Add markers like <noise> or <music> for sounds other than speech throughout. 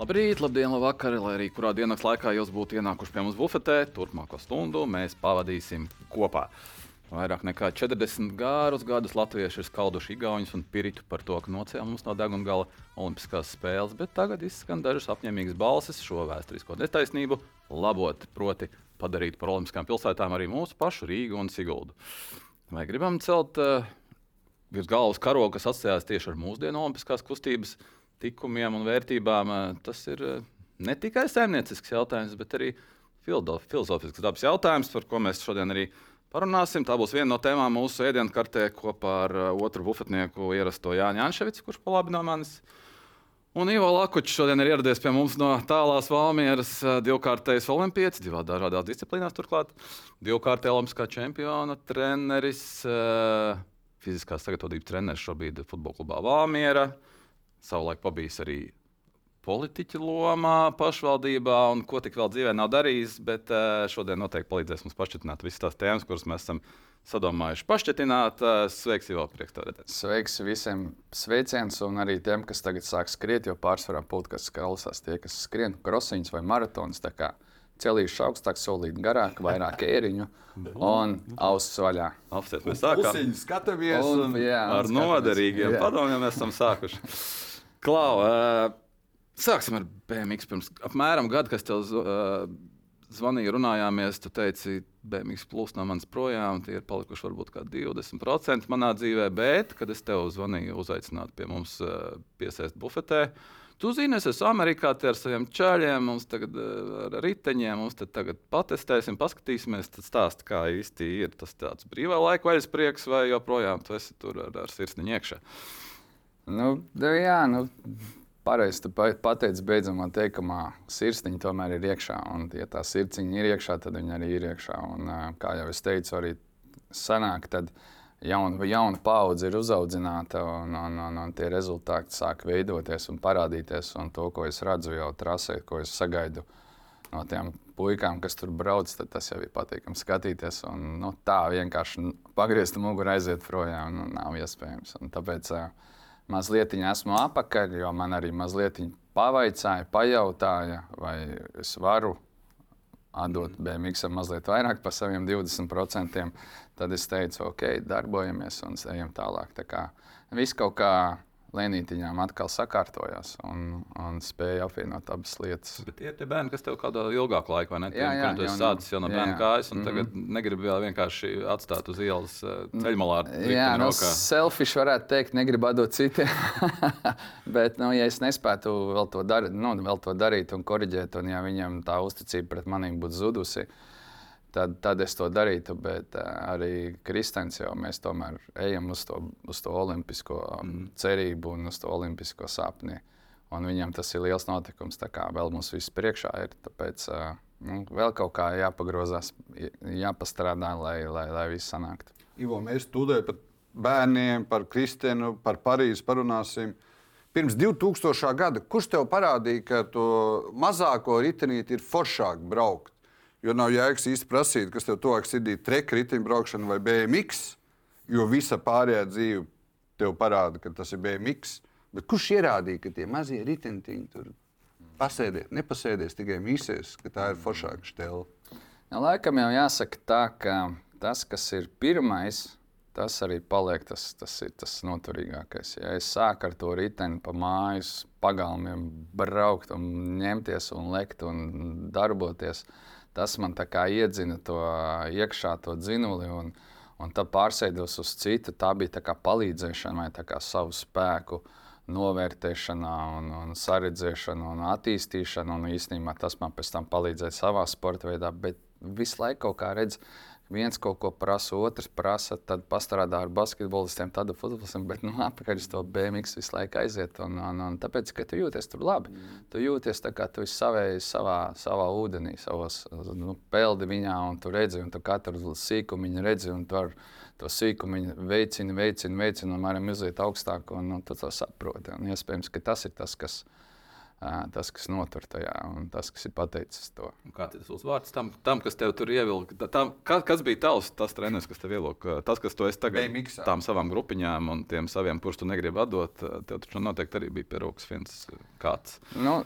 Labrīt, labdien, labvakar, lai arī kurā dienas laikā jūs būtu ienākuši pie mums bufetē. Turpmāko stundu mēs pavadīsim kopā. Vairāk nekā 40 gārus gadus latvieši ir skalduši Igaunijas un Piritu par to, ka nocēla mums no deguna gala Olimpiskās spēles, bet tagad izskan dažas apņēmīgas balsis šo vēsturisko netaisnību labot, proti, padarīt par Olimpiskām pilsētām arī mūsu pašu Rīgu un Siguldu. Vai gribam celt uh, virs galvas karogu, kas asociējās tieši ar mūsdienu Olimpiskās kustības likumiem un vērtībām, uh, tas ir uh, ne tikai saimniecisks jautājums, bet arī filozofisks dabas jautājums, par ko mēs šodien arī parunāsim. Tā būs viena no tēmām mūsu ēdienu kartē kopā ar otru bufetnieku ierasto Jāņu Anševicu, kurš pa labi no manis. Un Ivo Lakučs šodien ir ieradies pie mums no tālās Valmieras, divkārtais olimpiets, divās dažādās disciplīnās, turklāt divkārtais olimpiskā čempiona treneris, fiziskās sagatavotības treneris šobrīd futbola klubā Valmiera. Savulaik pabijis arī politiķa lomā, pašvaldībā un ko tik vēl dzīvē nav darījis. Bet šodien noteikti palīdzēs mums pašķitināt visas tās tēmas, kuras mēs esam sadomājuši pašķitināt. Sveiks, Ivo, prieks tev redzēt. Sveiks visiem sveiciens un arī tiem, kas tagad sāk skriet, jo pārsvarā podkāsts klausās tie, kas skrien krosiņus vai maratonus. Celīšu augstāk, solīt garāk, vairāk ēriņu un ausis vaļā. Apstāties, mēs sākām. Skatāmies un, Un, jā, Ar skatāmies. noderīgiem Jā. padomiem mēs esam sākuši. Klau, uh, sāksim ar BMX. Pirms apmēram gada, kad tev uh, zvanīja, runājāmies, tu teici, BMX plūst no manis projām. Tie ir palikuši varbūt kā 20% manā dzīvē, bet, kad es tev zvanīju, uzaicināt pie mums uh, piesēst bufetē. Tu zini, es esmu Amerikā tie ar saviem čaļiem, mums tagad ar riteņiem, mums tagad patestēsim, paskatīsimies, tad stāst, kā īsti ir tas tāds brīvā laika vaļas prieks, vai joprojām tu esi tur ar, ar sirsniņu iekšā. Nu, jā, nu, pareizi tu pa- pateici beidzamā teikumā, sirsniņa tomēr ir iekšā. Un, ja tā sirdsniņa ir iekšā, tad viņa arī ir iekšā. Un, kā jau es teicu, arī sanāk, tad jauna, jauna paudze ir uzaudzināta un, un, un, un tie rezultāti sāk veidoties un parādīties. Un to, ko es redzu jau trasē, ko es sagaidu no tiem puikām, kas tur brauc, tad tas jau ir patīkami skatīties. Un, nu, tā vienkārši pagriezt muguru, aiziet projām, nu, nav iespējams. Un tāpēc uh, mazliet esmu apakaļ, jo man arī mazliet pavaicāja, pajautāja, vai es varu atdot BMX mazliet vairāk par saviem 20%. Tad es teicu, ok, darbojamies un ejam tālāk. Tā kā viss kaut kā lēnītiņām atkal sakārtojās un, un spēja apvienot abas lietas. Bet tie ir tie bērni, kas tev kādā ilgākā laikā, ne? Jā, jā, Pirms tu esi jau no- sācis jau no jā, bērna jā. kājas, un Mhm. tagad negribu vēl vienkārši atstāt uz ielas eh, ceļmalā. Jā, nu, rokā. selfish varētu teikt, negribu atdot citiem. <laughs> Bet, nu, ja es nespētu vēl to, dar, nu, vēl to darīt un korrigēt, un ja viņam tā uzticība pret maniem būtu zudusi, tad, tad es to darītu. Bet uh, arī Kristēns jau mēs tomēr ejam uz to, uz to olimpisko mm. cerību un uz to olimpisko sapni. Un viņam tas ir liels notikums, tā kā vēl mums viss priekšā ir. Tāpēc uh, nu, vēl kaut kā jāpagrozās, jāpastrādā, lai, lai, lai viss sanāktu. Ivo, mēs studējam par bērniem, par Kristēnu, par Parīzi parunāsim. Pirms 2000. gada, kurš tev parādīja, ka to mazāko ritenīti ir foršāk braukt? Jo nav jēgas īsti prasīt, kas tev tuvāk sirdī - treka riteņbraukšana vai BMX, jo visa pārējā dzīve tev parāda, ka tas ir BMX. Bet kurš ierādīja, ka tie mazie riteņtiņi tur pasēdēs, nepasēdēs, tikai mīsēs, ka tā ir foršāka stela? Nu, laikam jau jāsaka tā, ka tas, kas ir pirmais, tas arī paliek tas, tas, tas noturīgākais. Ja es sāku ar to riteni pa mājas pagalmiem braukt un ņemties un lekt un darboties, tas man tā kā iedzina to iekšā to dzinuli. Un, un tad pārsēdos uz citu, tā bija tā kā palīdzēšana vai kā savu spēku novērtēšanā, un, un saredzēšana un attīstīšana. Un īstenībā tas man pēc tam palīdzēja savā sporta veidā, bet visu laiku kaut kā redz. Viens kaut ko prasa, otrs prasa, tad pastrādā ar basketbolistiem, tad ar futbolistiem, bet nu, apakaļ uz to BMX visu laiku aiziet. Un, un, un tāpēc, ka tu jūties tur labi. Mm. Tu jūties tā kā tu esi savējis savā, savā ūdenī, savos nu, peldi viņā, un tu redzi, un tu katru sīkumu redzi, un tu ar to sīkumu veicini, veicini, veicini, un mēram iziet augstāk, un nu, tu to saproti. Un iespējams, ka tas ir tas, kas tas, kas notur tajā un tas, kas ir pateicis to. Kāds ir tas uzvārds tam, tam kas tev tur ievilka? Tam, kas, kas bija tavs, tas treneris, kas tev ievilka? Tas, kas tu esi tagad BMX-ā. tām savām grupiņām un tiem saviem, kurus tu negribi atdot, tev taču noteikti arī bija pieroks viens kāds. Nu,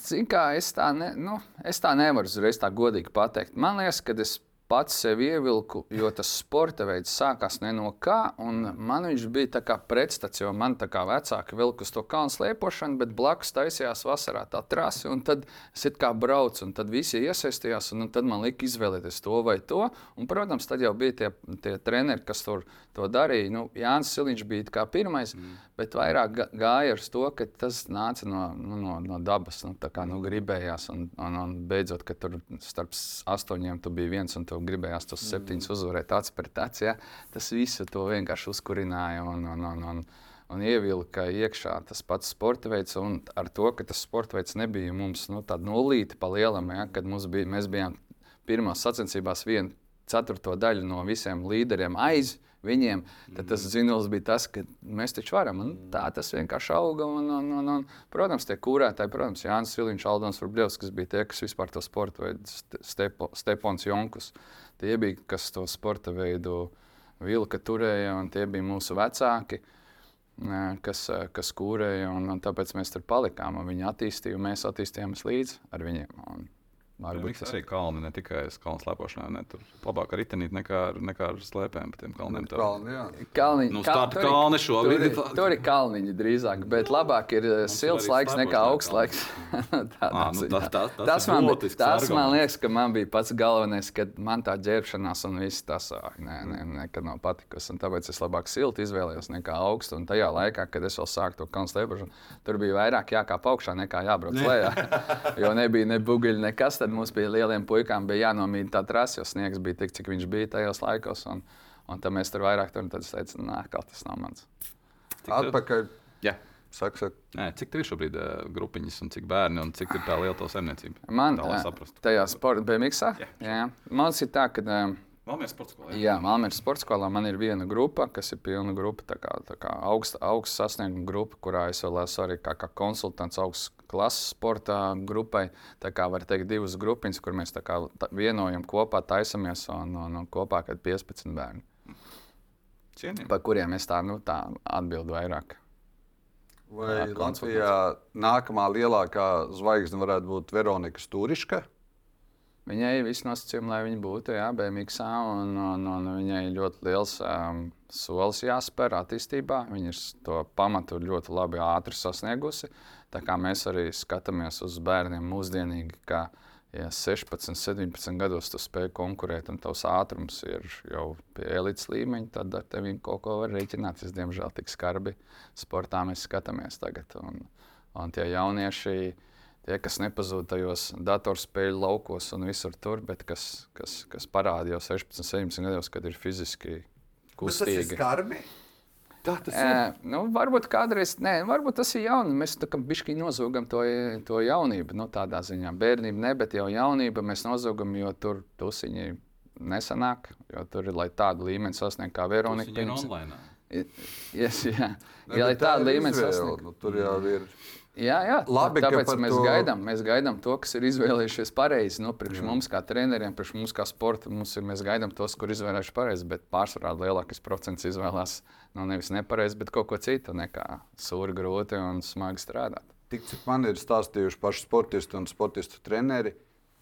zin, kā, es, tā ne, nu, es tā nevaru uzreiz tā godīgi pateikt. Man liekas, ka es pats sev ievilku, jo tas sporta veids sākās no kā. Man viņš bija tā kā pretstats, jo man tā kā vecāki vilka uz to kalnu slēpošanu, bet blakus taisījās vasarā tā trasi. Tad es kā braucu, un tad visi iesaistījās, un tad man lika izvēlēties to vai to. Un, protams, tad jau bija tie, tie treneri, kas tur to darīja. Nu, Jānis Siliņš bija kā pirmais, mm. bet vairāk gāja ar to, ka tas nāca no, nu, no, no dabas. Nu, tā kā nu, gribējās, un, un, un beidzot, ka tur starp astoņiem tu biji viens un tu gribējās tos septiņus uzvarēt acis pret aci. Ja? Tas visu to vienkārši uzkurināja un, un, un, un, un ievilka iekšā tas pats sporta veids. Un ar to, ka tas sporta veids nebija mums nu, tāda nulīta pa lielam, ja? kad bija, mēs bijām pirmās sacensībās viena ceturto daļu no visiem līderiem aiz viņiem, tad tas zinulis bija tas, ka mēs taču varam. Un tā tas vienkārši auga. Un, un, un, un, protams, tie kūrētāji, protams, Jānis Siliņš, Aldons Rubļevs, kas bija tie, kas vispār to sporta veidu, Stepo, Stepons Jonkus, tie bija, kas to sporta veidu vilka turēja, un tie bija mūsu vecāki. Kas, kas kūrēja, un, un tāpēc mēs tur palikām. Viņi attīstīja, un mēs attīstījāmies līdzi ar viņiem. Un, Varbūt tas arī kalni, ne tikai kalnu slēpošanā. Ne, tur labāk ar ritenīt nekā ar, nekā ar slēpēm pa tiem kalniem. Tā. Kalni, jā. Kalniņi, Nu, starta kalni šobrīd tur, ir tur ir kalniņi drīzāk, bet labāk ir eh, silts arī laiks nekā augsts laiks. <laughs> Tādā Ā, nu, tas- tas- tas tas man, tas man arguments. liekas, ka man bija pats galvenais, ka man tā ģērbšanās un viss tas nē, nē, nekad nav patikusi. Un Tāpēc es labāk silti izvēlējos nekā augstu. Un tajā laikā, kad es vēl sāku to kalnu slēpošanu, tur bija vairāk jākāp augšā nekā jābrauc lejā. <laughs> jo nebija ne buļbuļs, nekas. Tad mums bija lieliem puikām bija jānomīna tā trasa, jo sniegs bija tik, cik viņš bija tajos laikos. Un, un tad mēs tur vairāk tur es teicu, nē, kā tas nav mans. Atpakaļ. Jā. Saka, saka. Nē, cik tev ir šobrīd uh, grupiņas, un cik bērni, un cik ir tā liela to saimniecība? Man tā, lai ā, saprastu. tajā sporta BMX. Jā. Jā. Man ir tā, ka. ā, Vēl mēs sports skolā. Jā, Malmēras sporta skolā man ir viena grupa, kas ir pilna grupa, tā kā, tā kā augsta, augsta sasnieguma grupa, kurā es vēl esmu arī kā, kā konsultants augsts klases sporta grupai. Tā kā var teikt, divas grupiņas, kur mēs kā vienojam kopā, taisamies un, un, un kopā kad 15 bērni, Cienījami. par kuriem es tā, nu, tā atbildu vairāk. Vai Jā, Latvijā nākamā lielākā zvaigzne varētu būt Veronika Stūriška? Viņai viss nosacījumi, lai viņa būtu jā, BMX, un, un, un viņai ļoti liels um, solis jāspēr attīstībā. Viņa ir to pamatu ļoti labi ātri sasniegusi. Tā kā mēs arī skatāmies uz bērniem mūsdienīgi, ka ja 16, 17 gados tu spēj konkurēt, un tavs ātrums ir jau pie elites līmeņa, tad ar tevi kaut ko var rēķināties. Diemžēl tik skarbi sportā mēs skatāmies tagad. Un, un tie jaunieši tie, kas nepazūd tajos datorspēļu laukos un visur tur, bet kas, kas, kas parāda jau 16, 17 gados, kad ir fiziski kustīgi. skarbi. Tā tas Ē, nu, varbūt kādreiz, nē, varbūt tas ir jauni. Mēs tā kā bišķi nozogam to, to jaunību. Nu, tādā ziņā bērnība ne, bet jau jaunība mēs nozogam, jo tur tusiņi nesanāk. Jo tur ir, lai tādu līmeni sasniegtu kā Veronika. Viņa ir online. Yes, jā, jā lai tādu līmeni sasniegtu. Nu, tur jau ir. Jā, jā. Labi, tāpēc mēs to- gaidām, mēs gaidām to, kas ir izvēlējušies pareizi. Nu, priekš mums, kā treneriem, priekš mums, kā sporta, mums ir, mēs gaidām tos, kur izvēlējušies pareizi. Bet pārsvarā lielākais procents izvēlās nu, nevis nepareizi, bet kaut ko citu, nekā sūri, grūti un smagi strādāt. Tik cik man ir stāstījuši paši sportisti un sportistu treneri,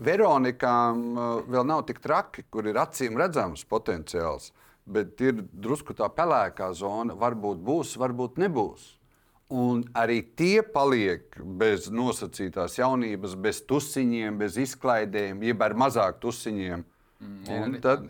Veronikām uh, vēl nav tik traki, kur ir acīm redzams potenciāls. Bet ir drusku tā pelēkā zona. Varbūt būs, varbūt nebūs. Un arī tie paliek bez nosacītās jaunības, bez tusiņiem, bez izklaidēm, jeb ar mazāk tusiņiem. Arī tad,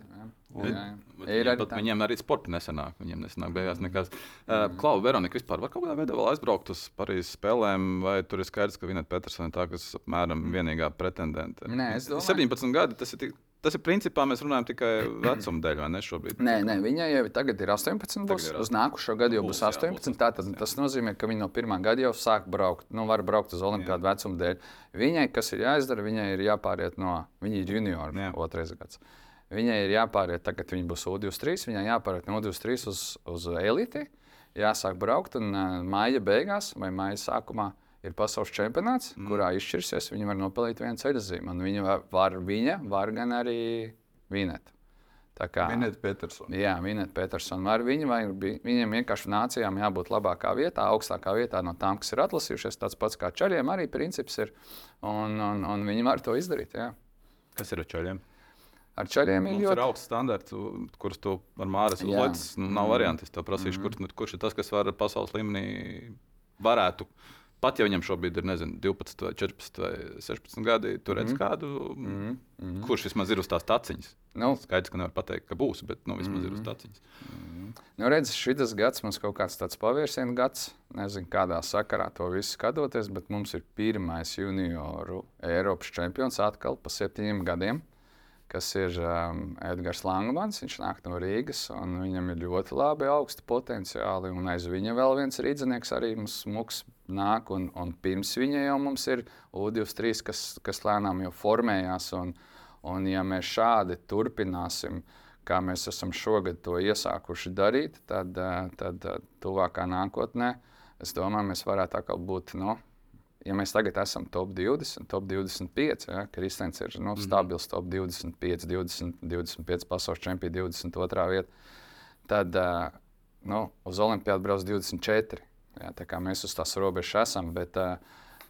un- Jā, jā. Ir arī pat, viņiem arī sporta nesanāk. Viņiem nesanāk beigās nekas. Uh, Klau, Veronika, vispār var kaut kādā veidā vēl aizbraukt uz Parīzes spēlēm, vai tur ir skaidrs, ka Vineta Petersona ir tā, kas apmēram vienīgā pretendente? Nē, es domāju- 17 gadi, tas ir, tik, tas ir principā, mēs runājam tikai vecuma dēļ, vai ne šobrīd? Nē, nē, viņai jau tagad ir 18, būs, ir uz nākošo gadu jau Būs, būs jā, 18. būs Tātad 18, jā. tas nozīmē, ka viņa no pirmā gada jau sāk braukt. Nu, var braukt uz olimpiādu vecuma dēļ. Viņai, kas ir jāizdara, viņai ir jāpāriet no, viņa ir junior, Jā. otrais gads. Viņai ir jāpāriet, tagad viņa būs U23, viņai jāpāriet no U23 uz, uz eliti, jāsāk braukt un uh, māja beigās vai māja sākumā ir pasaules čempionāts, mm. kurā izšķirsies. Viņa var nopelnīt vienu un viņa var, var, viņa var gan arī vinēt. Tā kā Minēt Petersonu. Jā, Minēt Petersonu. Ar viņu vai viņam vienkārši nācijām jābūt labākā vietā, augstākā vietā no tām, kas ir atlasījušies. Tas pats kā čaļiem arī princips ir. Un, un, un viņi var to izdarīt. Jā. Kas ir ar čaļiem? Ar čaļiem ir ļoti augsts standarts, kurus tu ar Māras uzlicis. Nu, nav variantu. Es tev prasīšu, mm -hmm. kurš, kurš ir tas, kas var pasaules līmenī varētu. Pat ja viņam šobrīd ir nezinu, 12, vai 14 vai 16 gadi, tur redz mm kādu, mm -hmm. kurš vismaz ir uz tās taciņas. Nu, Skaidrs, ka nevar pateikt, ka būs, bet nu, vismaz mm ir uz taciņas. Mm nu, redz, šis gads mums kaut kāds tāds pavērsienu gads. Nezinu, kādā sakarā to visu skatoties, bet mums ir pirmais junioru Eiropas čempions atkal pa septiņiem gadiem kas ir um, Edgars Langmans. Viņš nāk no Rīgas, un viņam ir ļoti labi augsti potenciāli. Un aiz viņa vēl viens rīznieks arī mums smuks nāk, un, un pirms viņa jau mums ir U23, kas, kas lēnām jau formējās. Un, un ja mēs šādi turpināsim, kā mēs esam šogad to iesākuši darīt, tad, uh, tad uh, tuvākā nākotnē, es domāju, mēs varētu būt. No, nu, ja mēs tagad esam top 20, top 25, ja, Kristians ir nu, mhm. stabils top 25, 20, 25 pasaules čempions, 22 vietā, tad uh, nu, uz Olimpiādu brauc 24. Ja, tā kā mēs uz tās robežas esam, bet uh,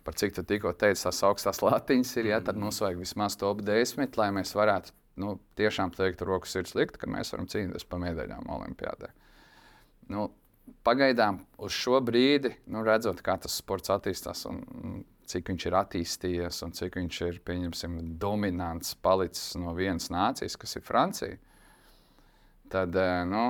par cik tu tikko teici, tās augstās latiņas ir, ja, tad mums vajag vismaz top 10, lai mēs varētu nu, tiešām teikt, roku sirds likt, ka mēs varam cīnīties par medaļām Olimpiādē. Nu, pagaidām uz šo brīdi, nu, redzot, kā tas sports attīstās un cik viņš ir attīstījies un cik viņš ir dominants, palicis no vienas nācijas, kas ir Francija, tad eh, nu,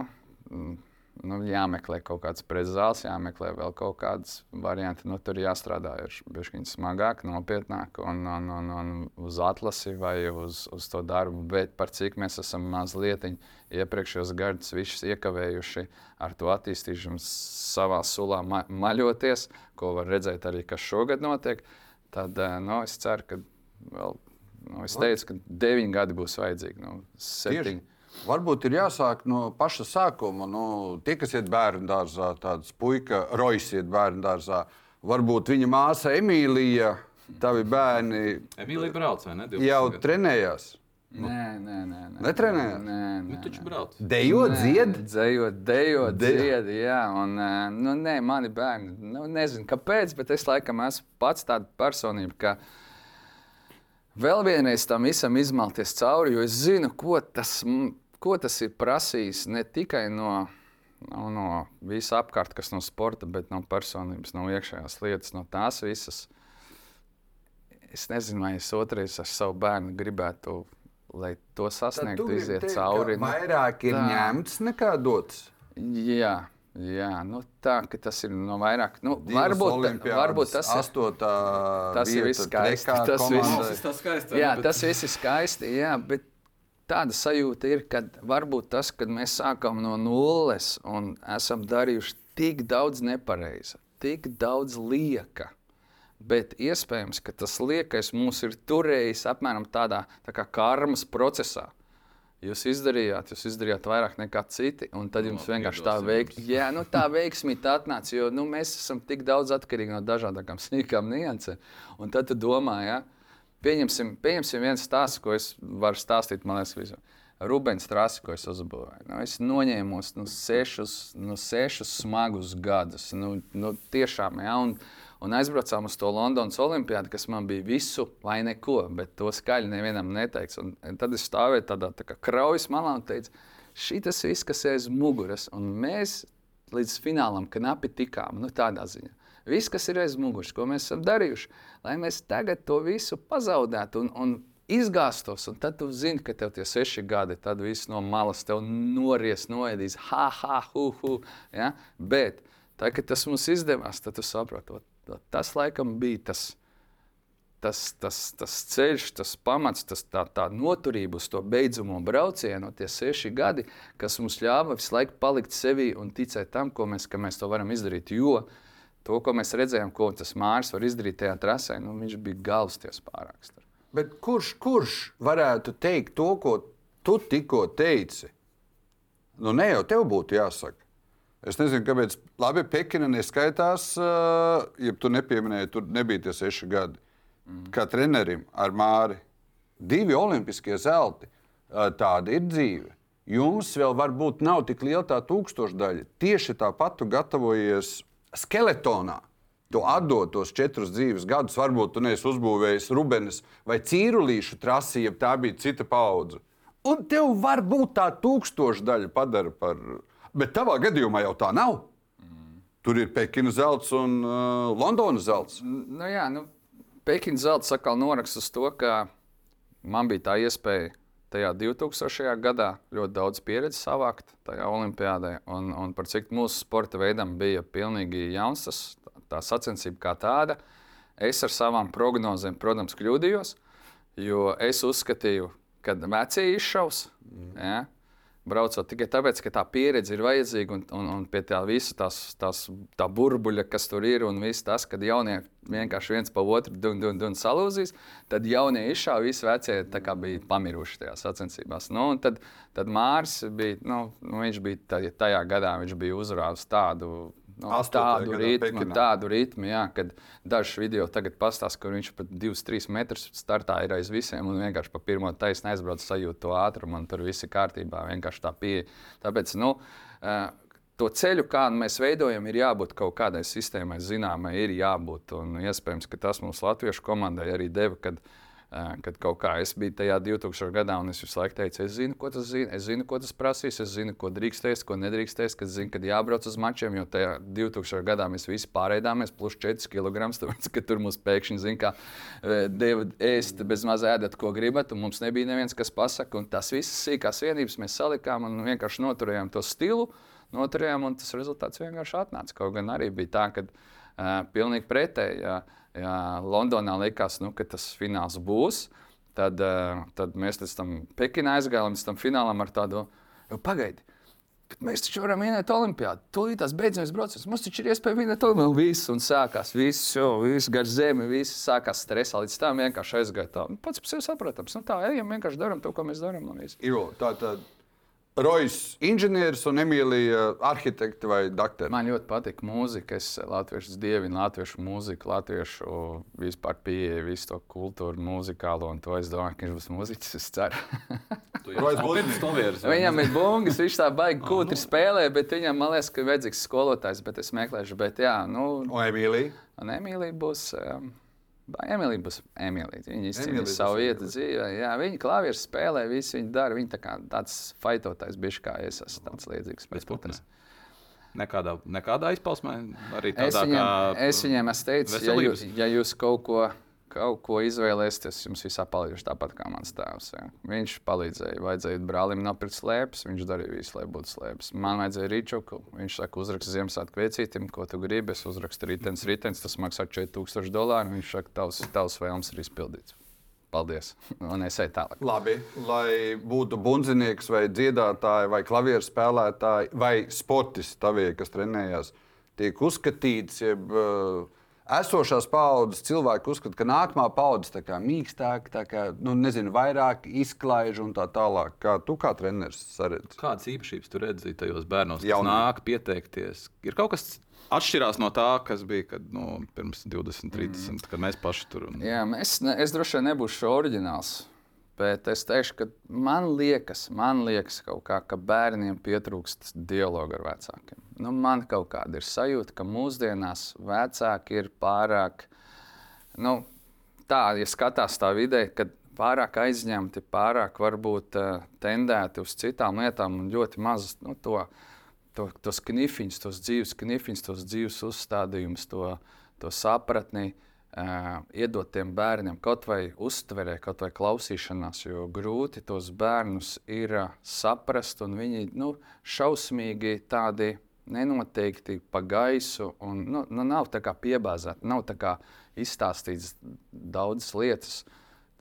nu, jāmeklē kaut kāds pretzāls, jāmeklē vēl kaut kādas varianti. Nu, tur jāstrādā ir bišķiņ smagāk, nopietnāk un, un, un, un uz atlasi vai uz, uz to darbu. Bet par cik mēs esam mazliet iepriekšējos gadus visus iekavējuši ar to attīstīšanu savā sulā ma maļoties, ko var redzēt arī, kas šogad notiek, tad nu, es ceru, ka vēl, nu, es teicu, ka deviņi gadi būs vajadzīgi. Nu, septiņi. Varbūt ir jāsāk no paša sākuma. Nu, tie, kas iet bērnu dārzā, tāds puika, Rojas iet bērnu dārzā, varbūt viņa māsa Emīlija, tavi bērni. Emīlija brauc vai ne? Jau trenējās. Nu, nē, nē, nē. nē. Netrenējās? Nē, nē. Nu, taču brauc. Dejot, dzied? Dzējot, dejot, De... dzied, jā. Un, nu, nē, mani bērni, nu, nezinu kāpēc, bet es laikam esmu pats tāda personība, ka vēl vienreiz tam visam izmalties cauri, jo es zinu, ko tas ko tas ir prasījis ne tikai no, no, no visa apkārt, kas no sporta, bet no personības, no iekšējās lietas, no tās visas. Es nezinu, vai es otrais ar savu bērnu gribētu, lai to sasniegtu, iziet teikt, cauri. Nu, vairāk ir tā. ņemts nekā dots. Jā. Jā, nu tā tas ir no vairāk. Nu, varbūt, varbūt tas ir astotā. Tas ir viss skaisti. Tas, viss, tas, skaisti, jā, bet... tas viss ir skaisti. Jā, bet tāda sajūta ir, ka varbūt tas, kad mēs sākam no nulles un esam darījuši tik daudz nepareiza, tik daudz lieka. Bet iespējams, ka tas liekais mūs ir turējis apmēram tādā tā kā karmas procesā. Jūs izdarījāt, jūs izdarījāt vairāk nekā citi, un tad jums no, vienkārši tā, veik... Jā, nu, tā <laughs> veiksmīte atnāca. Jo nu, mēs esam tik daudz atkarīgi no dažādām sīkām niansēm. Un tad tu domā, ja, Pieņemsim, pieņemsim viens stāsts, ko es varu stāstīt. Man liekas, visu. Rubens Strāsi, ko es uzbūvēju. Nu, es noņēmu nu, sešus, nu, sešus smagus gadus. Nu, nu, tiešām, ja, un, un aizbraucām uz to Londonas Olimpiādu, kas man bija visu vai neko, bet to skaļi nevienam neteiks. Un, tad es stāvēju tādā tā kraujas malā un teicu, šis viss, kas ir aiz muguras, un mēs līdz finālam knapi tikām, nu, tādā ziņā. Viss, kas ir aiz muguras, ko mēs esam darījuši, lai mēs tagad to visu pazaudētu un, un izgāstos. Un tad tu zini, ka tev tie seši gadi, tad viss no malas tev nories, noēdīs, ha, ha, hu, hu. Ja? Bet, tā, kad tas mums izdevās, tad tu saproti, tas laikam bija tas. Tas, tas, tas ceļš, tas pamats, tas, tā, tā noturība uz to beidzamo braucienu, tie seši gadi, kas mums ļāva visu laiku palikt sevi un ticēt tam, ko mēs, mēs to varam izdarīt. Jo to, ko mēs redzējām, ko tas Mārcis var izdarīt tajā trasē, nu, viņš bija galvasties pārāks. Bet kurš, kurš varētu teikt to, ko tu tikko teici? Nu, ne jau tev būtu jāsaka. Es nezinu, kāpēc. Labi, Pekina neskaitās, uh, ja tu nepieminēji, tur nebija tie seši gadi. Mm. Kā trenerim ar Māri. Divi olimpiskie zelti. Uh, tāda ir dzīve. Jums vēl varbūt nav tik liela tā tūkstošdaļa. Tieši tāpat tu gatavojies skeletonā. Tu atdod tos četrus dzīves gadus, varbūt tu neesi uzbūvējis Rubenes vai Cīrulīšu trasi, ja tā bija cita paudze. Un tev var būt tā tūkstošdaļa padara par. Bet tavā gadījumā jau tā nav. Tur ir Pekinas zelts un uh, Londonas zelts. Nu, jā, nu, Pekinas zelta atkal noraksta uz to, ka man bija tā iespēja tajā 2000. gadā ļoti daudz pieredzes savākt tajā olimpiādē, un, un par cik mūsu sporta veidam bija pilnīgi jauns tas, tā sacensība kā tāda. Es ar savām prognozēm, protams, kļūdījos, jo es uzskatīju, ka vecie izšaus. Mm. Ja? Braucot tikai tāpēc, ka tā pieredze ir vajadzīga un, un, un pie tā visa tās, tās, tā burbuļa, kas tur ir, un viss tas, kad jaunie vienkārši viens pa otru dun, dun, dun salūzīs, tad jaunie izšāva, visi vecie bija pamiruši tajās sacensībās. Nu, tad, tad Mārs bija, nu, nu, viņš bija tajā gadā, viņš bija uzrāvis tādu No, nu, tādu ritmu, tādu ritmu, jā, kad dažs video tagad pastāsta, ka viņš pat 2-3 metrus startā ir aiz visiem un vienkārši pa pirmo taisnu aizbrauc, sajūt to ātrumu un tur viss ir kārtībā. Vienkārši tā pieeja. Tāpēc, nu, to ceļu, kādu mēs veidojam, ir jābūt kaut kādai sistēmai, zināmai, ir jābūt. Un iespējams, ka tas mums Latviešu komandai arī deva, kad uh, Kad kaut kā es biju tajā 2000. gadā, un es visu laiku teicu, es zinu, ko tas, zina, es zinu, ko tas prasīs, es zinu, ko drīkstēs, ko nedrīkstēs, kad zinu, kad jābrauc uz mačiem, jo tajā 2000. gadā mēs visi pārēdāmies plus 4 kg. <laughs> Tāpēc, ka tur mums pēkšņi zina, kā deva ēst bez maz ēdat, ko gribat, un mums nebija neviens, kas pasaka, un tas viss sīkās vienības mēs salikām un vienkārši noturējām to stilu, noturējām, un tas rezultāts vienkārši atnāca. Kaut gan arī bija tā, ka uh, pilnīgi pretēji. Uh, ja Londonā likās, nu, ka tas fināls būs, tad, uh, tad mēs līdz tam Pekinā aizgājām, līdz tam finālam ar tādu pagaidu. Mēs taču varam vinēt Olimpijādu. Tūlīt tās beidzamais brauciens. Mums taču ir iespēja vinēt Olimpijādu. Viss un sākās. Viss, jau, viss gar zemi, viss sākās stresā. Līdz tam vienkārši aizgāja tā. Pats par sevi saprotams. Nu, tā, ejam, vienkārši darām to, ko mēs darām. Jo, tā tad Rojas inženieris un Emīlija arhitekte vai doktora. Man ļoti patīk mūzika. Es latviešu dievinu latviešu mūziku, latviešu vispār pieeju, visu to kultūru, mūzikālo. Un to es domāju, ka viņš būs mūziķis. Es ceru. viņam ir bungas, viņš tā baigi <laughs> kūtri spēlē, bet viņam, man liekas, ka vajadzīgs skolotājs, bet es meklēšu. Bet, jā, nu, un Emīlija? Un Emīlija būs. Um, Emīlija būs Emīlija. Viņa izcīnīja savu vietu dzīvē. Jā, viņa klavieru spēlē, visu viņa dara. Viņa tā kā tāds faitotājs, bišķi kā es esmu tāds līdzīgs. Nekādā, nekādā izpausmē arī tādā es viņiem, kā es viņiem esmu teicis, ja jūs, ja jūs kaut ko kaut ko izvēlēsties, jums visā palīdzīšu tāpat kā mans tēvs. Ja. Viņš palīdzēja, vajadzēja brālim nopirkt slēpes, viņš darīja visu, lai būtu slēpes. Man vajadzēja rīčuku, viņš saka, uzrakst Ziemassvētku kviecītim, ko tu gribi. Es uzrakstu rītdienas, rītdienas, tas maksā 4000 dolāru. Viņš saka, tavs, tavs vēlms ir izpildīts. Paldies. Un es eju tālāk. Labi, lai būtu bundzinieks, vai dziedātāji, vai klavieru spēlētāji, vai sportisti, tavie, kas trenējās, tiek uzskatīts, jeb, uh, esošās paudzes cilvēki uzskata, ka nākamā paudze ir mīkstāka, tā kā, nu, nezinu, vairāk izklaiž un tā tālāk. Kā tu kā treneris saredzi? Kādas īpašības tu redzi tajos bērnos, kas nāk pieteikties? Ir kaut kas atšķirās no tā, kas bija kad, nu, pirms 20, 30, mm. kad mēs paši tur bijām. Jā, es, ne, es droši vien nebūšu oriģināls. Bet es teikšu, ka man liekas, man liekas kā, ka bērniem pietrūkst dialogu ar vecākiem. Nu, man kaut kāda ir sajūta, ka mūsdienās vecāki ir pārāk, nu, tā, ja skatās tā vidē, kad pārāk aizņemti, pārāk varbūt uh, tendēti uz citām lietām un ļoti maz nu, to, to, tos knifiņus, tos dzīves knifiņus, tos dzīves uzstādījumus, to, to sapratni. Uh, Uh, iedot tiem bērniem kaut vai uztverē, kaut vai klausīšanās, jo grūti tos bērnus ir uh, saprast, un viņi nu, šausmīgi tādi nenoteikti pa gaisu, un nu, nu, nav tā kā piebāzēti, nav tā kā izstāstīts daudzas lietas,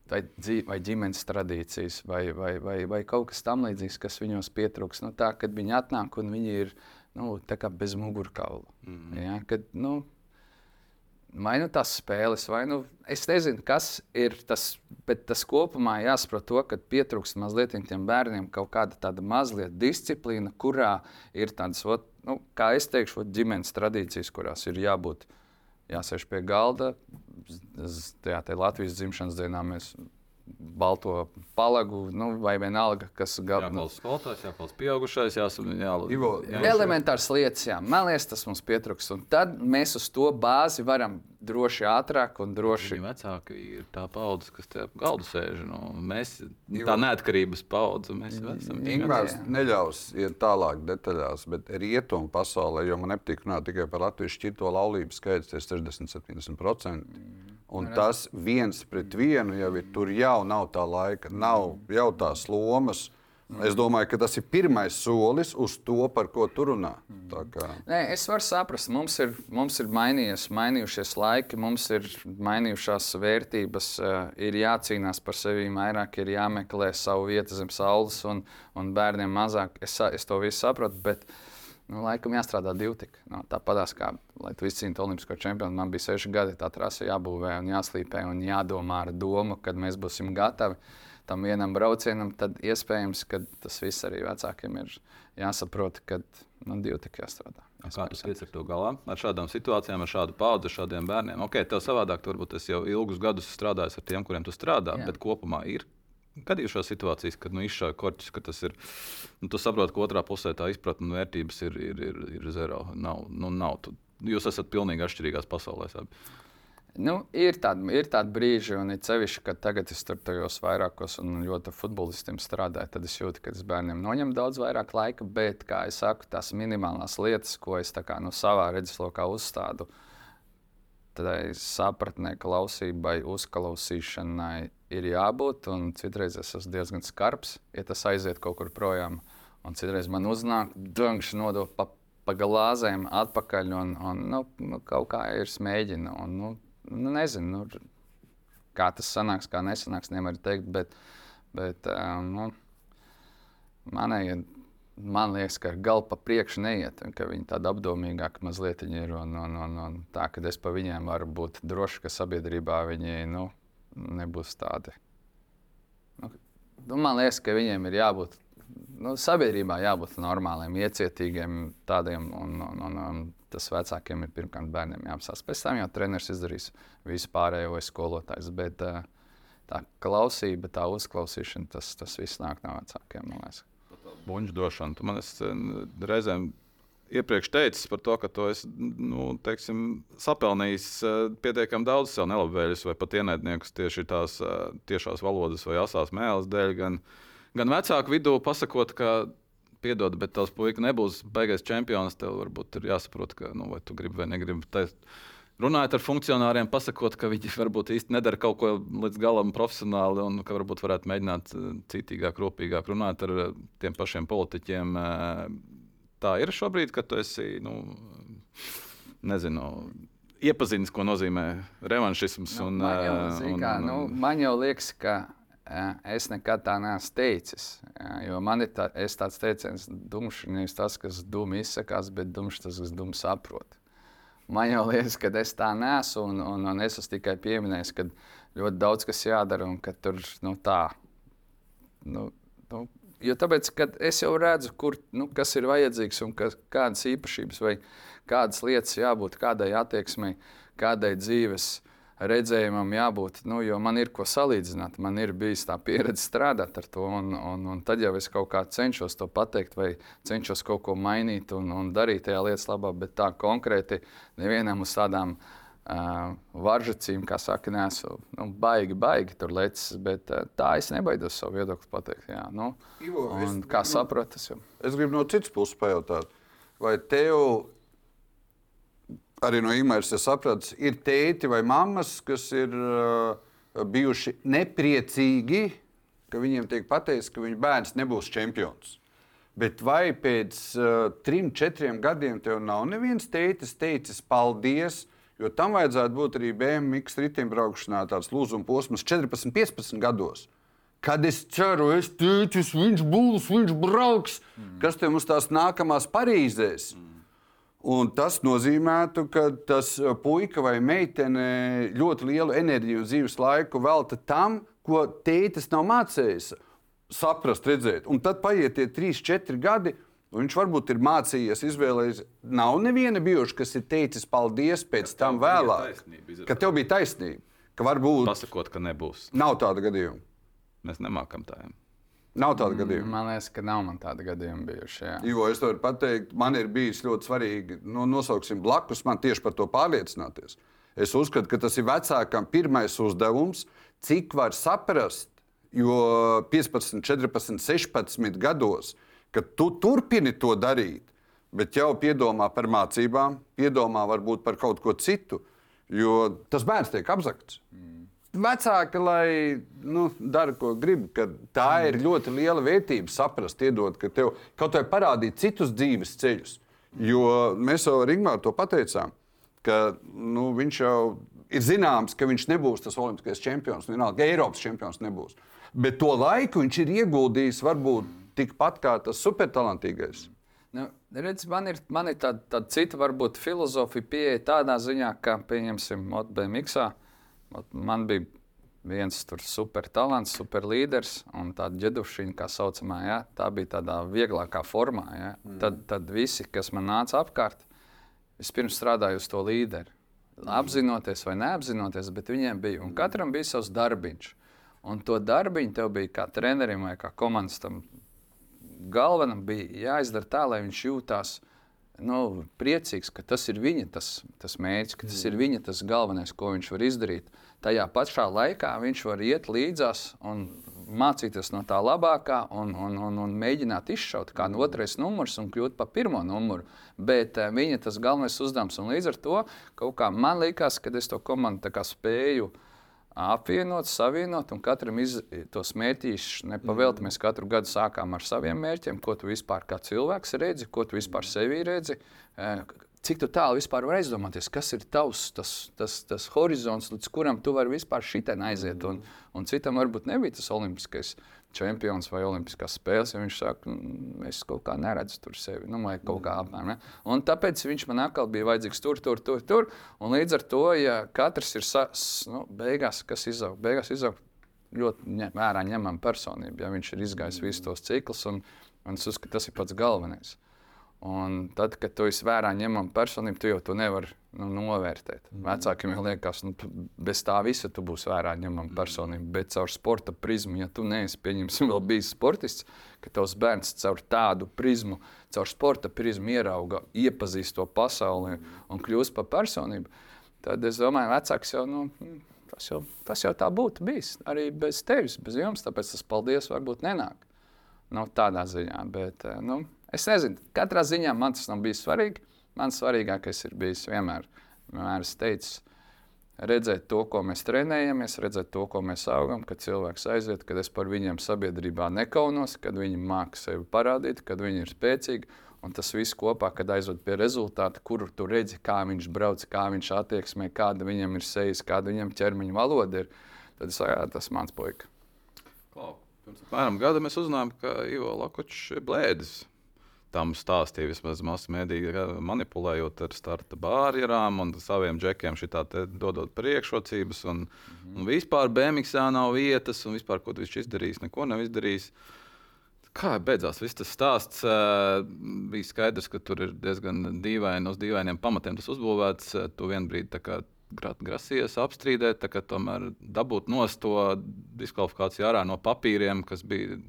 vai, dzīv, vai ģimenes tradīcijas, vai, vai, vai, vai kaut kas tamlīdzīgs, kas viņos pietrūks. Nu, tā, kad viņi atnāk un viņi ir nu, bez mugurkaula. Mm -hmm. ja, kad, nu, vai nu tās spēles, vai nu es nezinu, kas ir tas, bet tas kopumā jāsaprot to, ka pietrūkst mazliet tiem bērniem kaut kāda tāda mazliet disciplīna, kurā ir tādas, ot, nu, kā es teikšu, ot, ģimenes tradīcijas, kurās ir jābūt, jāsēž pie galda. Tajā Latvijas dzimšanas dienā mēs balto palagu, nu, vai vienalga, kas gada. Jāklausa skolotājs, jāklausa pieaugušais, jāsaka, jā, jā, elementārs lietas, jā, man liekas, tas mums pietrūks. Un tad mēs uz to bāzi varam droši ātrāk un droši. Viņa vecāki ir tā paudze, kas te ap galdu sēž. Nu, mēs tā neatkarības paudze, mēs esam. Ingūns neļaus iet tālāk detaļās, bet rietumu pasaulē, jo man nepatīk runāt tikai par Latvijas šķirto laulību skaits, ir 60-70%. Un tas viens pret vienu jau ir tur jau nav tā laika, nav jau tās lomas. Es domāju, ka tas ir pirmais solis uz to, par ko tu runā. Nē, es varu saprast, mums ir, mums ir mainījies, mainījušies laiki, mums ir mainījušās vērtības, ir jācīnās par sevi vairāk, ir jāmeklē savu vietu zem saules, un, un bērniem mazāk. Es, es to visu saprotu. Bet, uh, Nu, laikam jāstrādā divi tik. Nu, Tāpat kā, lai tu izcīnītu olimpisko čempionu, man bija seši gadi, tā trase jābūvē un jāslīpē un jādomā ar domu, kad mēs būsim gatavi tam vienam braucienam, tad iespējams, ka tas viss arī vecākiem ir jāsaprot, ka nu, divi tik jāstrādā. Kā tu tiec ar to galā? Ar šādām situācijām, ar šādu paudzi, ar šādiem bērniem. Ok, tev savādāk, varbūt es jau ilgus gadus strādāju ar tiem, kuriem tu strādā, Jā. bet kopumā ir Kad ir šīs situācijas, kad nu, izšāva korķis, ka tas ir, nu, tu saproti, ka otrā pusē tā izpratne un vērtības ir, ir, ir, ir zero. Nav, nu, nav. Tu, jūs esat pilnīgi atšķirīgās pasaulēs. Nu, ir tādi ir tād brīži, un it sevišķi, kad tagad es tur tajos vairākos un ļoti futbolistiem strādāju, tad es jūtu, ka es bērniem noņemu daudz vairāk laika, bet, kā jau saku, tās minimālās lietas, ko es kā, nu, savā redzeslokā uzstādu, tādai sapratnē, klausībai, uzklausīšanai ir jābūt. Citreiz es esmu diezgan skarbs, ja tas aiziet kaut kur projām. Un citreiz man uznāk, dungš nodot pa, pa glāzēm atpakaļ. Un, un, nu, nu, kaut kā ir smēģina. Un, nu, nu, nezinu, nu, kā tas sanāks, kā nesanāks, nevar teikt. Bet, bet um, nu, manai, man liekas, ka galva pa priekšu neiet, viņi tādi apdomīgāki mazliet ir. Un, un, un, un tā, ka es pa viņiem varu būt drošs, ka sabiedrībā viņi. Nu, nebūs tādi. Nu, nu, man liekas, ka viņiem ir jābūt nu, sabiedrībā, jābūt normāliem, iecietīgiem, tādiem. Un, un, un, un tas vecākiem ir pirmkārt bērniem jāapstāsta. Pēc tam jau treneris izdarīs visu pārējo vai skolotājs. Bet uh, tā klausība, tā uzklausīšana, tas, tas viss nāk no vecākiem. Buļbuļs došana. Tu man esi reizēm iepriekš teicis par to, ka tu esi nu, teiksim, sapelnījis uh, pietiekami daudz sev nelabvēlības vai pat ienaidniekus tieši tās uh, tiešās valodas vai asās mēles dēļ. Gan, gan vecāku vidū pasakot, ka, piedod, bet tavs puika nebūs beigais čempions, tev varbūt ir jāsaprot, ka, nu, vai tu gribi vai negribi. Tais, Runājot ar funkcionāriem, pasakot, ka viņi varbūt īsti nedara kaut ko līdz galam profesionāli, un ka varbūt varētu mēģināt citīgāk, rūpīgāk runāt ar tiem pašiem politiķiem, tā ir šobrīd, ka tu esi, nu, nezinu, iepazinis, ko nozīmē revanšisms. Nu, un, man, jau, un, kā, nu, man jau liekas, ka es nekad tā neesmu teicis. Jo man ir tā, tāds teiciens, dumšs nevis tas, kas dumi izsakās, bet dumšs tas, kas dumi saprot. Man jau liekas, ka es tā neesmu, un, un, un es esmu tikai pieminējis, ka ļoti daudz kas jādara un ka tur nu, tā. Nu, nu, Jo tāpēc, es jau redzu, kur, nu, kas ir vajadzīgs un kas, kādas īpašības vai kādas lietas jābūt, kādai attieksmei, kādai dzīves redzējumam jābūt. Nu, jo man ir ko salīdzināt, man ir bijis tā pieredze strādāt ar to, un, un, un tad jau es kaut kā cenšos to pateikt, vai cenšos kaut ko mainīt un, un darīt tajā lietas labā, bet tā konkrēti nevienam uz tādām uh, varžacīm, kā saka, nesu nu, baigi, baigi tur lecis, bet uh, tā es nebaidos savu viedokli pateikt. Jā, nu, Ivo, es, kā saprotu, tas jau. Es gribu no citas puses pajautāt, vai tev arī no imēļa saprats, ir tēti vai mammas, kas ir uh, bijuši nepriecīgi, ka viņiem tiek pateikts, ka viņu bērns nebūs čempions. Bet vai pēc uh, trim, četriem gadiem tev nav neviens tētis teicis paldies? Jo tam vajadzētu būt arī BMW riteņbraukšanā, tāds lūzuma posms 14, 15 gados. Kad es ceru, es teicu, viņš būs, viņš brauks, mm. kas te mums tās nākamās Parīzēs. Mm. Un tas nozīmētu, ka tas uh, puika vai meitene ļoti lielu enerģiju un dzīves laiku velta tam, ko tētis nav mācījis saprast, redzēt. Un tad paiet tie 3, 4 gadi. Viņš varbūt ir mācījies, izvēlējies. Nav neviena bijuši, kas ir teicis paldies pēc Ka tam vēlāk. taisnība. Ka tev bija taisnība. Ka varbūt Pasakot, ka nebūs. nav tāda gadījuma. Mēs nemākam tā. Nav tāda gadījuma. Man liekas, ka nav man tāda gadījuma bijuši. jā. Jo es varu pateikt, man ir bijis ļoti svarīgi, nu, nosauksim blakus, man tieši par to pārliecināties. Es uzskatu, ka tas ir vecākam pirmais uzdevums, cik var saprast, jo 15, 14, 16 gados, kad tu turpini to darīt, bet jau piedomā par mācībām, piedomā varbūt par kaut ko citu, jo tas bērns tiek apzakts. Vecāki, lai nu, dara, ko grib, tā ir ļoti liela vērtība saprast, iedot, ka tev kaut vai parādīt citus dzīves ceļus. Jo mēs jau Ringmāru to pateicām, ka nu, viņš jau ir zināms, ka viņš nebūs tas olimpiskais čempions, vienalga, Eiropas čempions nebūs. Bet to laiku viņš ir ieguldījis varbūt tikpat kā tas supertalantīgais. Nu, redz, man ir, man ir tāda, tāda cita, varbūt, filozofija pieeja tādā ziņā, ka, pieņemsim, BMX. Man bija viens tur super talants, super līderis, un tāda ģedušiņa, kā saucamā, ja, tā bija tādā vieglākā formā. Ja. Mm. Tad, tad visi, kas man nāca apkārt, vispirms strādāja uz to līderi. Apzinoties vai neapzinoties, bet viņiem bija. Un katram bija savs darbiņš. Un to darbiņu tev bija kā trenerim vai kā komandas tam galvenam bija jāizdara tā, lai viņš jūtās nu, priecīgs, ka tas ir viņa tas, tas mērķis, ka tas ir viņa tas galvenais, ko viņš var izdarīt. Tajā pašā laikā viņš var iet līdzās un mācīties no tā labākā un, un, un, un mēģināt izšaut kā no otrais numurs un kļūt par pirmo numuru. Bet uh, viņa tas galvenais uzdevums un līdz ar to kaut kā man liekas, ka es to komandu spēju apvienot, savienot, un katram iz, tos mērķus nepavēlti. Mēs katru gadu sākām ar saviem mērķiem, ko tu vispār kā cilvēks redzi, ko tu vispār sevī redzi. eh, Cik tu tālu vispār vari aizdomāties, kas ir tavs tas, tas, tas horizonts, līdz kuram tu vari vispār šitien aiziet. Un, un citam varbūt nebija tas olimpiskais čempions vai olimpiskās spēles, ja viņš saka, "Mm, es kaut kā neredzu tur sevi. Nu, vai kaut kā apmēram. Ne? Un tāpēc viņš man atkal bija vajadzīgs tur, tur, tur. tur. Un līdz ar to, ja katrs ir sa, s- nu, beigās, kas izaug, beigās izaug ļoti ņem, vērā ņemama personība, ja viņš ir izgājis visus tos ciklus, un, un es uzskatu, tas ir pats galvenais. Un tad, kad tu esi vērā ņemama personība, tu jau to nevari nu, novērtēt. Mm. Vecākiem jau liekas, ka nu, bez tā visa tu būsi vērā ņemama personība. Bet caur sporta prizmu, ja tu neesi pieņemsim, vēl bijis sportists, ka tavs bērns caur tādu prizmu, caur sporta prizmu ierauga, iepazīst to pasauli un kļūst par personību, tad es domāju, vecāks jau. Nu, mm, Tas jau, tas jau tā būtu bijis arī bez tevis, bez jums. Tāpēc tas paldies varbūt nenāk. Nu, tādā ziņā, bet eh, nu, es nezinu, katrā ziņā man tas nav bijis svarīgi. Man svarīgākais ir bijis vienmēr, vienmēr es teicu, redzēt to, ko mēs trenējamies, redzēt to, ko mēs augam, kad cilvēks aiziet, kad es par viņiem sabiedrībā nekaunos, kad viņi māca sevi parādīt, kad viņi ir spēcīgi. Un tas viss kopā, kad aizved pie rezultāta, kur tu redzi, kā viņš brauc, kā viņš attieksmē, kāda viņam ir sejas, kāda viņam ķermeņa valoda ir, tad es saku, tas ir mans puika. Klau, Pirms apmēram gada mēs uzzinājām, ka Ivo Lakočs ir blēdis. Tam stāstīja vismaz masu mēdīja, manipulējot ar starta barjerām un saviem džekiem, šitā dodot priekšrocības. Un, mm un vispār BMXā nav vietas, un vispār, ko viņš izdarījis, neko nav izdarījis. Kā beidzās viss tas stāsts? Uh, bija skaidrs, ka tur ir diezgan dīvaini, uz dīvainiem pamatiem tas uzbūvēts. Uh, tu gra- grasījies apstrīdēt, kā tomēr dabūt nost to diskvalifikāciju ārā no papīriem, kas bija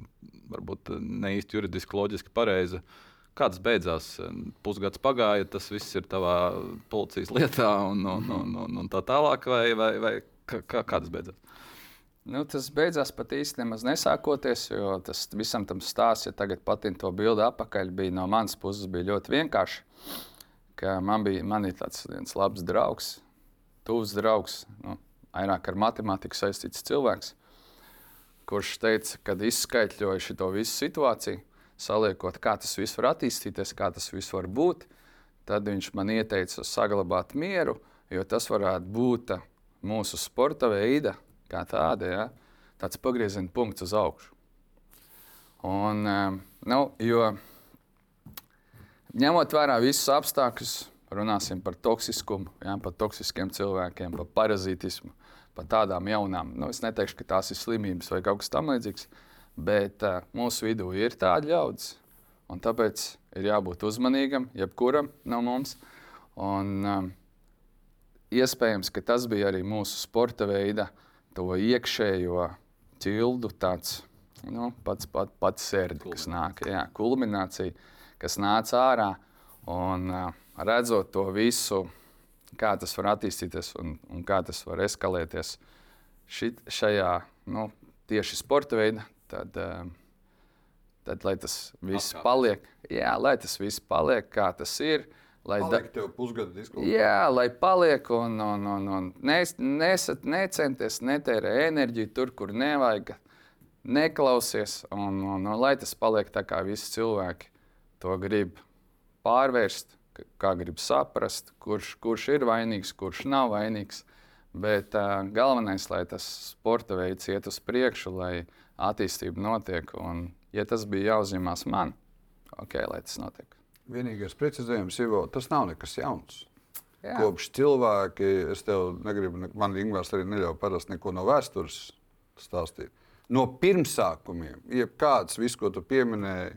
varbūt ne īsti juridiski loģiski pareizi. Kāds beidzās? Pusgads pagāja, tas viss ir tavā policijas lietā un, un, un, un, un tā tālāk, vai, vai, vai kā, kā tas beidzās? Nu, tas beidzās pat nemaz nesākoties, jo tas visam tam stāsts, ja tagad patīk to bildi atpakaļ, bija no manas puses ļoti vienkārši. ka Man bija man tāds viens labs draugs, tuvs draugs, nu, vairāk ar matemātiku saistīts cilvēks, kurš teica, kad izskaidroja šo visu situāciju, saliekot, kā tas viss var attīstīties, kā tas viss var būt, tad viņš man ieteica saglabāt mieru, jo tas varētu būt mūsu sporta veida, kā tāda, ja, tāds pagrieziena punkts uz augšu. Un, eh, nu, jo ņemot vērā visus apstākļus, runāsim par toksiskumu, jā, par toksiskiem cilvēkiem, par parazītismu, par tādām jaunām. Nu, es neteikšu, ka tās ir slimības vai kaut kas tamlīdzīgs, bet uh, mūsu vidū ir tādi ļaudis. Un tāpēc ir jābūt uzmanīgam, jebkuram no mums. Un, um, iespējams, ka tas bija arī mūsu sporta veida, to iekšējo ķildu, tāds nu, pats, pats, pats sērdi, kas nāk, jā, kulminācija, kas nāca ārā. Un uh, redzot to visu, kā tas var attīstīties un, un kā tas var eskalēties šit, šajā nu, tieši sporta veidā, tad, uh, tad lai tas viss paliek, jā, lai tas viss paliek, kā tas ir. Uh, Lai paliek da... tev pusgadu diskusija. Jā, lai paliek un, un, un, un nes, nesat, necenties, netērē enerģiju tur, kur nevajag. Neklausies, un, un, un lai tas paliek tā, kā visi cilvēki to grib pārvērst, kā grib saprast, kurš, kurš ir vainīgs, kurš nav vainīgs. Bet uh, galvenais, lai tas sporta veids iet uz priekšu, lai attīstība notiek. Un, ja tas bija jāuzņemās man, ok, lai tas notiek. Vienīgais precizējums, Ivo, tas nav nekas jauns. Jā. Kopš cilvēki, es tev negribu, man Ingūns arī neļauj parasti neko no vēstures stāstīt. No pirmsākumiem, jebkāds, viss, ko tu pieminēji,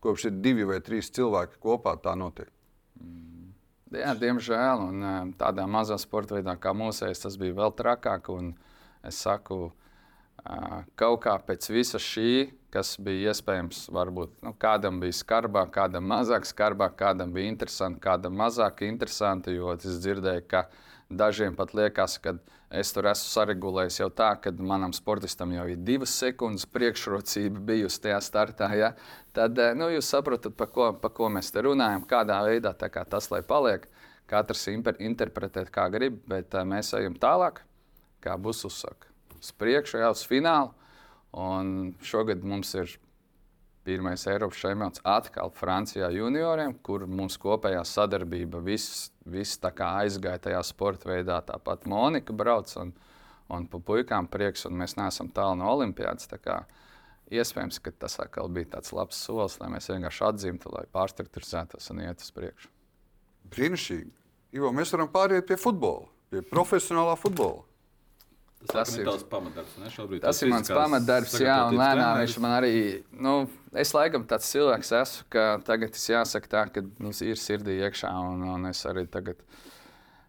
kopš ir divi vai trīs cilvēki kopā, tā notiek. Mm. Jā, diemžēl, un tādā mazā sporta veidā kā mūsējais, tas bija vēl trakāk. Es saku, kaut kā pēc visa šī kas bija iespējams. Varbūt nu, kādam bija skarbāk, kādam mazāk skarbāk, kādam bija interesanti, kādam mazāk interesanti. Jo es dzirdēju, ka dažiem pat liekas, ka es tur esmu saregulējis jau tā, ka manam sportistam jau ir divas sekundes priekšrocība bijusi tajā startā. Ja? Tad eh, nu, jūs saprotat, par ko, pa ko mēs te runājam, kādā veidā kā tas lai paliek. Katrs interpretē, kā grib, bet uh, mēs ejam tālāk, kā būs uzsaka. Uz priekšu, jau uz finālu. Un šogad mums ir pirmais Eiropas čempions atkal Francijā junioriem, kur mums kopējā sadarbība viss, viss aizgāja tajā sporta veidā. Tāpat Monika brauc un, un pa puikām prieks, un mēs neesam tālu no olimpiādas. Iespējams, ka tas atkal bija tāds labs solis, lai mēs vienkārši atzīmtu, lai pārstrukturizētos un iet uz priekšu. Brīnišķīgi. Jo mēs varam pāriet pie futbola, pie profesionālā futbola. Tas, tas ir tavs pamatdarbs. Ne? Šobrīd tas ir mans pamatdarbs, jā, un lēnām viņš man arī. Nu, es laikam tāds cilvēks esmu, ka tagad es jāsaka tā, ka nu, ir sirdī iekšā, un, un es arī tagad.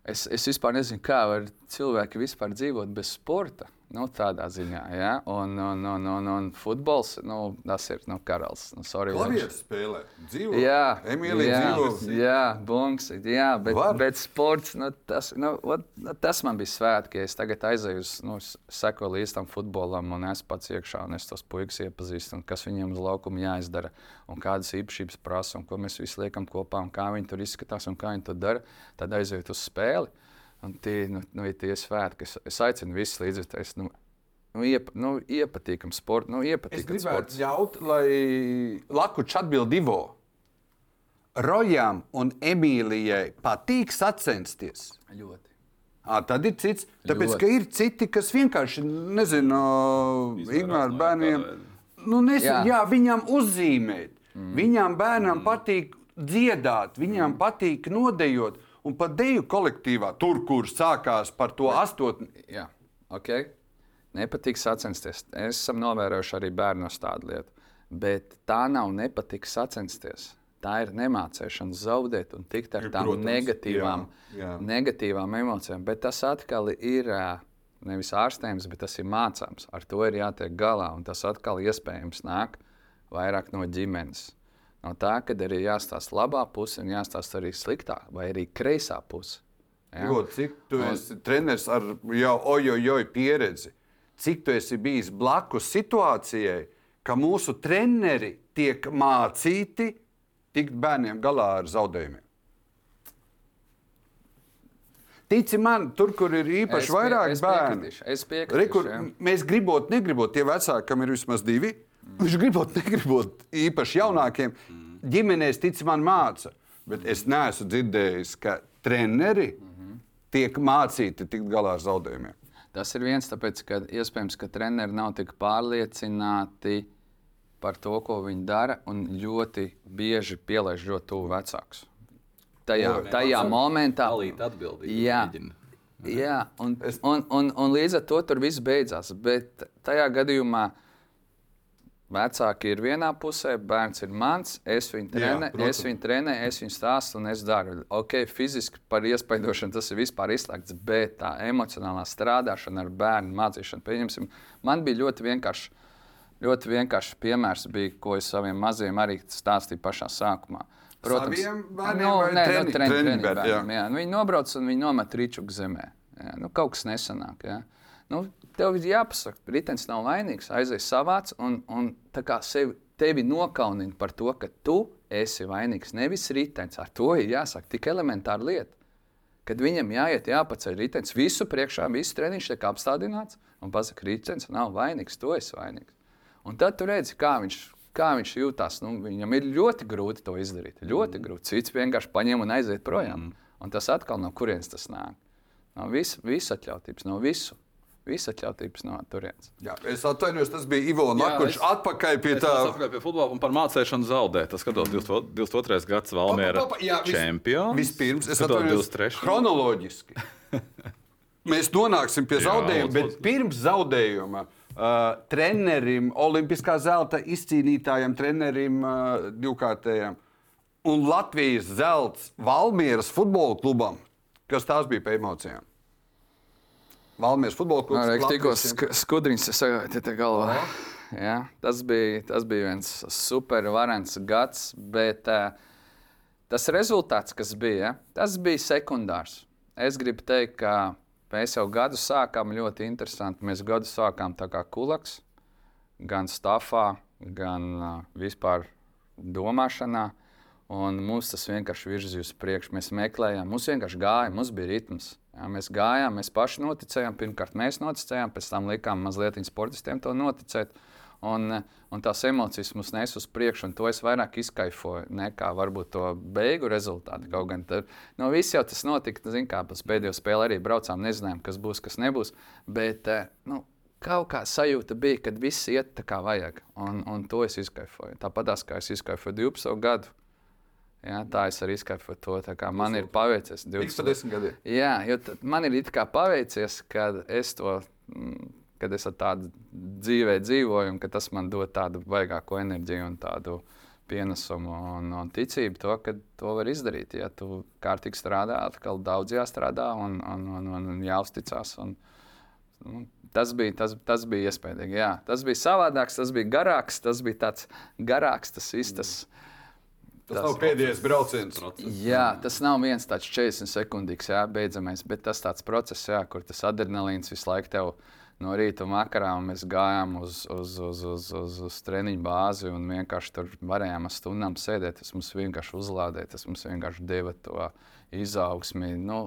Es, es vispār nezinu, kā var cilvēki vispār dzīvot bez sporta. Nu, tādā ziņā, ja? un, un, un, un, un futbols, nu, tas ir nu, karalis. Nu, sorry, Klavieres spēlē, dzīvo. Jā, Emīlija dzīvo. Jā, bunks, jā, bet, Var. bet sports, nu, tas, nu, ot, nu, tas man bija svētki. Es tagad aizēju nu, sekoju līdz tam futbolam, un es pats iekšā, un es tos puikas iepazīstu, un kas viņiem uz laukuma jāizdara, un kādas īpašības prasa, un ko mēs visi liekam kopā, un kā viņi tur izskatās, un kā viņi to dara. Tad aizējot uz spēli. Un tie nu, nu, ir tie svētki, kas es aicinu visus līdzekļus. Nu, nu, iep, nu, iepatīkam sports. Nu, iepatīkam es gribētu sports. ļaut, lai Lakučs atbild divo. Rojām un Emīlijai patīk sacensties. Ļoti. À, tad ir cits. Tāpēc, ka ir citi, kas vienkārši nezina, ignorē bērniem. Nu, nes, jā. jā, viņam uzzīmēt. Mm. Viņam bērnam mm. patīk dziedāt, viņam mm. patīk nodejot un pat deju kolektīvā, tur, kur sākās par to astotni. Jā, ok. Nepatīk sacensties. Es esmu novērojuši arī bērnos tādu lietu. Bet tā nav nepatīk sacensties. Tā ir nemācīšana zaudēt un tikt ar tām Protams, negatīvām, jā, jā. negatīvām emocijām. Bet tas atkal ir nevis ārstējums, bet tas ir mācāms. Ar to ir jātiek galā. Un tas atkal iespējams nāk vairāk no ģimenes no tā, ka arī jāstāsta labā puse un jāstāsta arī sliktā vai arī kreisā puse. Ja? Jo, cik tu esi treneris ar jau ojojoj pieredzi, cik tu esi bijis blakus situācijai, ka mūsu treneri tiek mācīti tikt bērniem galā ar zaudējumiem. Tici man, tur, kur ir īpaši es vairāk bērnu, es piekrītu. Mēs gribot, negribot, tie vecāki, kam ir vismaz divi, Viņš gribot, negribot īpaši jaunākiem, ģimenēs tic man māca. Bet es neesmu dzirdējis, ka treneri tiek mācīti tikt galā ar zaudējumiem. Tas ir viens, tāpēc, ka iespējams, ka treneri nav tik pārliecināti par to, ko viņi dara, un ļoti bieži pielaiž ļoti tuvu vecākus. Tajā, tajā momentā. Dalīt atbildību. Jā. Jā, un, un, un, un līdz ar to tur viss beidzās. Bet tajā gadījumā vecāki ir vienā pusē, bērns ir mans, es viņu trenēju, protams. es viņu trenēju, es viņu stāstu un es daru. Ok, fiziski par iespaidošanu tas ir vispār izslēgts, bet tā emocionālā strādāšana ar bērnu mācīšanu, pieņemsim, man bija ļoti vienkārši. Ļoti vienkārši piemērs bija, ko es saviem maziem arī stāstīju pašā sākumā. Saviem bērniem nu, nē, treni- nu, treni- treniņu treniņu bērniem, bērniem, jā. Nu, Viņi nobrauc un viņi nomet rīčuku zemē. Jā. Nu, kaut kas nesanāk. Jā. Nu, tev ir jāpasaka, ritenis nav vainīgs, aizies savāds un, un tā kā sevi, tevi nokaunina par to, ka tu esi vainīgs. Nevis ritenis. Ar to ir jāsaka tik elementāra lieta. Kad viņam jāiet, jāpaceļ ritenis visu priekšā, visu treniņš tiek apstādināts un pasakā, ritenis nav vainīgs, tu esi vainīgs. Un tad tu redzi, kā viņš, kā viņš jūtas. Nu, viņam ir ļoti grūti to izdarīt. Ļoti mm. grūti. Cits vienkārši paņem un aiziet projām. Mm. Un tas atkal no kurienes tas nāk? No vis, visatļautības, no visu. Visatļautības no turienes. Jā, es atvainojos, tas bija Ivo Nakuļs. es- Atpakaļ pie tā. atpakaļ pie futbola un par mācīšanu zaudēt. Tas skatos 22. gads Valmiera čempions. Vispirms, es atvainojos 23. chronoloģiski. <laughs> Mēs nonāksim pie zaudējuma, bet pirms zaudējuma uh, trenerim, olimpiskā zelta izcīnītājam, trenerim uh, divkārtējam un Latvijas zelts Valmieras futbola klubam. Kas tās bija pie emocijām? Valmieras futbola klubs. Nē, tikko sk skudriņš sagāja te galvā. Jā, tas, bija, tas bija viens super varants gads, bet uh, tas rezultāts, kas bija, tas bija sekundārs. Es gribu teikt, ka mēs jau gadu sākām ļoti interesanti. Mēs gadu sākām tā kā kulaks, gan stāvā, gan uh, vispār domāšanā. Un mums tas vienkārši virzīja uz priekšu. Mēs meklējām, mums vienkārši gāja, mums bija ritms. Jā, mēs gājām, mēs paši noticējām. Pirmkārt, mēs noticējām, pēc tam likām mazliet sportistiem to noticēt. Un, un tās emocijas mums nes uz priekšu, un to es vairāk izkaifoju nekā varbūt to beigu rezultātu. Kaut gan tur no viss jau tas notika, zin, kā pēc pēdējo spēli arī braucām, nezinājām, kas būs, kas nebūs. Bet eh, nu, kaut kā sajūta bija, kad viss iet tā kā vajag, un, un to es izkaifoju. Tāpat kā es izkaifoju 12 gadu. Jā, tā es arī izkaifoju to. tā kā Man ir paveicies Cik pa desmit gadiem? Jā, jo tad man ir paveicies, kad es to, mm, kad es tādu dzīvē dzīvoju, un tas man dod tādu baigāko enerģiju un tādu pienesumu un, un ticību to, ka to var izdarīt. Ja tu kārtīgi strādā, atkal daudz jāstrādā un, un, un, un, un jāuzticas. Un, nu, Tas bija, tas, tas bija iespaidīgi. Jā. Tas bija savādāks, tas bija garāks, tas bija tāds garāks, tas viss. Tas, Tas nav pēdējais brauciens. Jā, tas nav viens tāds 40 sekundīgs, jā, beidzamais, bet tas tāds process, jā, kur tas adrenalīns visu laiku tev no rīta un vakarā un mēs gājām uz, uz, uz, uz, uz, uz treniņu bāzi un vienkārši tur varējām ar stundām sēdēt. Tas mums vienkārši uzlādēja, tas mums vienkārši deva to izaugsmi. Nu,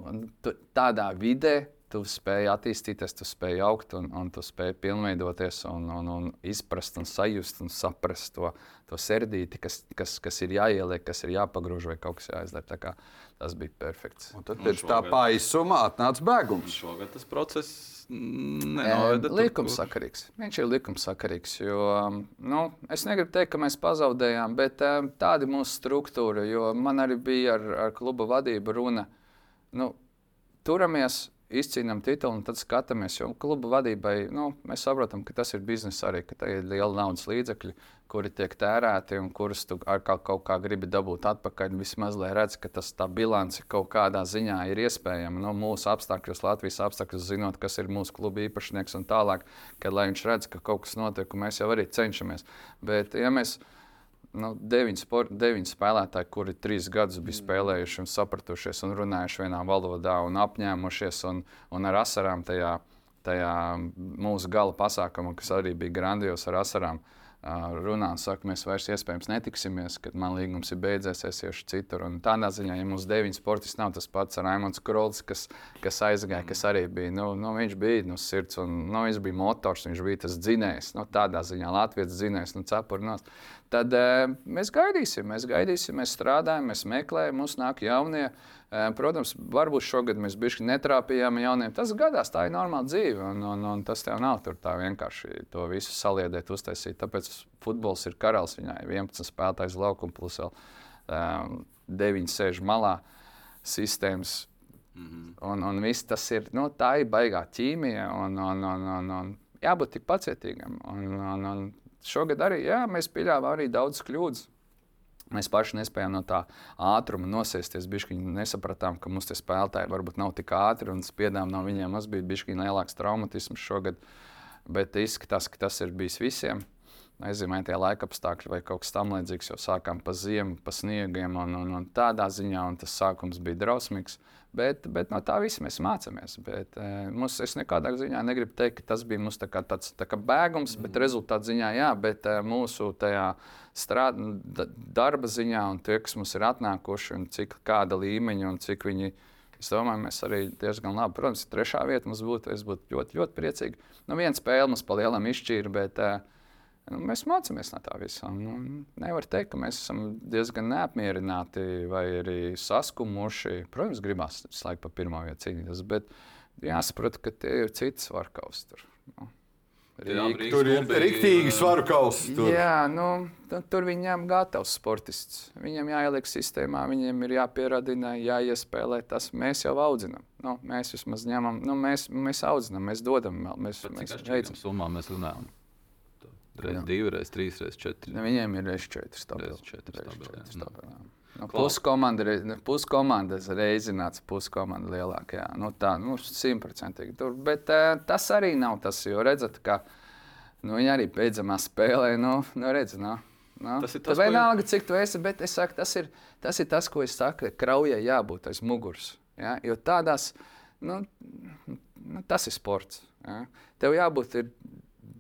tādā vidē tu spēj attīstīties, tu spēj augt un, un tu spēj pilnveidoties un, un, un izprast un sajust un saprast to, to serdīti, kas, kas, kas ir jāieliek, kas ir jāpagrūž vai kaut kas jāizdara. Tā kā Tas bija perfekts. Un tad pēc tā paisuma atnāca bēgums. Šogad tas process nenoveda. Likumsakarīgs. Viņš ir likumsakarīgs. Jo, um, nu, es negribu teikt, ka mēs pazaudējām, bet um, tāda ir mūsu struktūra. Jo man arī bija ar, ar kluba vadību runa. Nu, turamies, izcīnām titulu un tad skatāmies. Jo kluba vadībai nu, mēs saprotam, ka tas ir biznesa arī, ka tā ir liela naudas līdzekļi, kuri tiek tērēti un kurus tu ar kaut, kaut kā gribi dabūt atpakaļ. Vismaz lai redz, ka tas tā bilance kaut kādā ziņā ir iespējama. Nu, mūsu apstākļos, Latvijas apstākļos, zinot, kas ir mūsu kluba īpašnieks un tālāk, kad viņš redz, ka kaut kas notiek, un mēs jau arī cenšamies. Bet, ja mēs nu, deviņi, sport, deviņi spēlētāji, kuri trīs gadus bija spēlējuši un sapratušies un runājuši vienā valodā un apņēmušies un, un ar asarām tajā, tajā mūsu gala pasākumā, kas arī bija grandios ar asarām. Runā un saka, mēs vairs iespējams netiksimies, kad man līgums ir beidzies, es iešu citur. Un tādā ziņā, ja mums deviņi sportisti nav tas pats Raimons Krols, kas, kas aizgāja, kas arī bija. Nu, nu, viņš bija no sirds, un nu, viņš bija motors, viņš bija tas dzinējs. Nu, tādā ziņā Latvijas dzinējs, nu, cepurnos. Tad uh, mēs gaidīsim, mēs gaidīsim, mēs strādājam, mēs meklējam, mums nāk jaunie. Uh, protams, varbūt šogad mēs bijām netrāpījām jauniem. Tas gadās, tā ir normāla dzīve. Un, un, un tas tev nav tur tā vienkārši to visu saliedēt, uztaisīt. Tāpēc futbols ir karalis. Viņai ir 11 spēlētājs laukuma, plus vēl um, 9 sēž malā sistēmas. Mm -hmm. Un, un viss tas ir, nu, tā ir baigā ķīmija. Un, un, un, un, un jābūt tik pacietīgam. Un, un, un šogad arī jā, mēs pieļāvām arī daudz kļūdas. Mēs paši nespējām no tā ātruma nosēsties. Bišķiņi nesapratām, ka tie spēlētāji varbūt nav tik ātri un spiedām no viņiem. Mums bija bišķiņi lielāks traumatisms šogad, bet izskatās, ka tas ir bijis visiem vai tie laikapstākļi vai kaut kas tamlīdzīgs, jo sākām pa ziemu, pa sniegiem un, un, un tādā ziņā, un tas sākums bija drausmīgs. Bet, bet no tā visa mēs mācāmies. Bet, e, mums, es nekādā ziņā negribu teikt, ka tas bija mums tā kā tāds tā kā bēgums, bet rezultātā ziņā jā, bet e, mūsu tajā strād, darba ziņā un tie, kas mums ir atnākuši un cik kāda līmeņa un cik viņi ir. Es domāju, mēs arī diezgan labi. Protams, trešā vieta mums būtu, es būtu ļoti, ļoti priecīgi. Nu, viena spēle mums pa lielam izšķīra, bet uh, mēs mācāmies no tā visa. Nu, nevar teikt, ka mēs esam diezgan neapmierināti vai arī saskumuši. Protams, gribās laiku pa pirmo vietu cīnīties, bet jāsaprot, ka tie ir cits svarkaus. Tur, nu. Rīk, tur ir rīktīgi svaru kausi. Tur. Jā, nu, tur viņam gatavs sportists. Viņam jāieliek sistēmā, viņam ir jāpieradina, jāiespēlē tas. Mēs jau audzinām. Nu, mēs vismaz ņemam, nu, mēs, mēs audzinām, mēs dodam. Mēs, mēs, mēs veicam. Summā mēs runājam. Reiz divi, reiz trīs, reiz četri. Viņiem ir reiz četri stabili. Nu, Puskomandas nu, puskomanda reizināts, puskomanda lielākajā. Nu, tā, nu, simtprocentīgi. Bet uh, tas arī nav tas, jo redzat, ka nu, viņi arī beidzamā spēlē, nu, nu redz, nu, nu. Tas ir tas, kas vienalga, ko... cik tu esi, bet es saku, tas ir tas, ir tas ko es saku, kraujai jābūt aiz muguras. Ja? Jo tādās, nu, nu, tas ir sports. Ja? Tev jābūt ir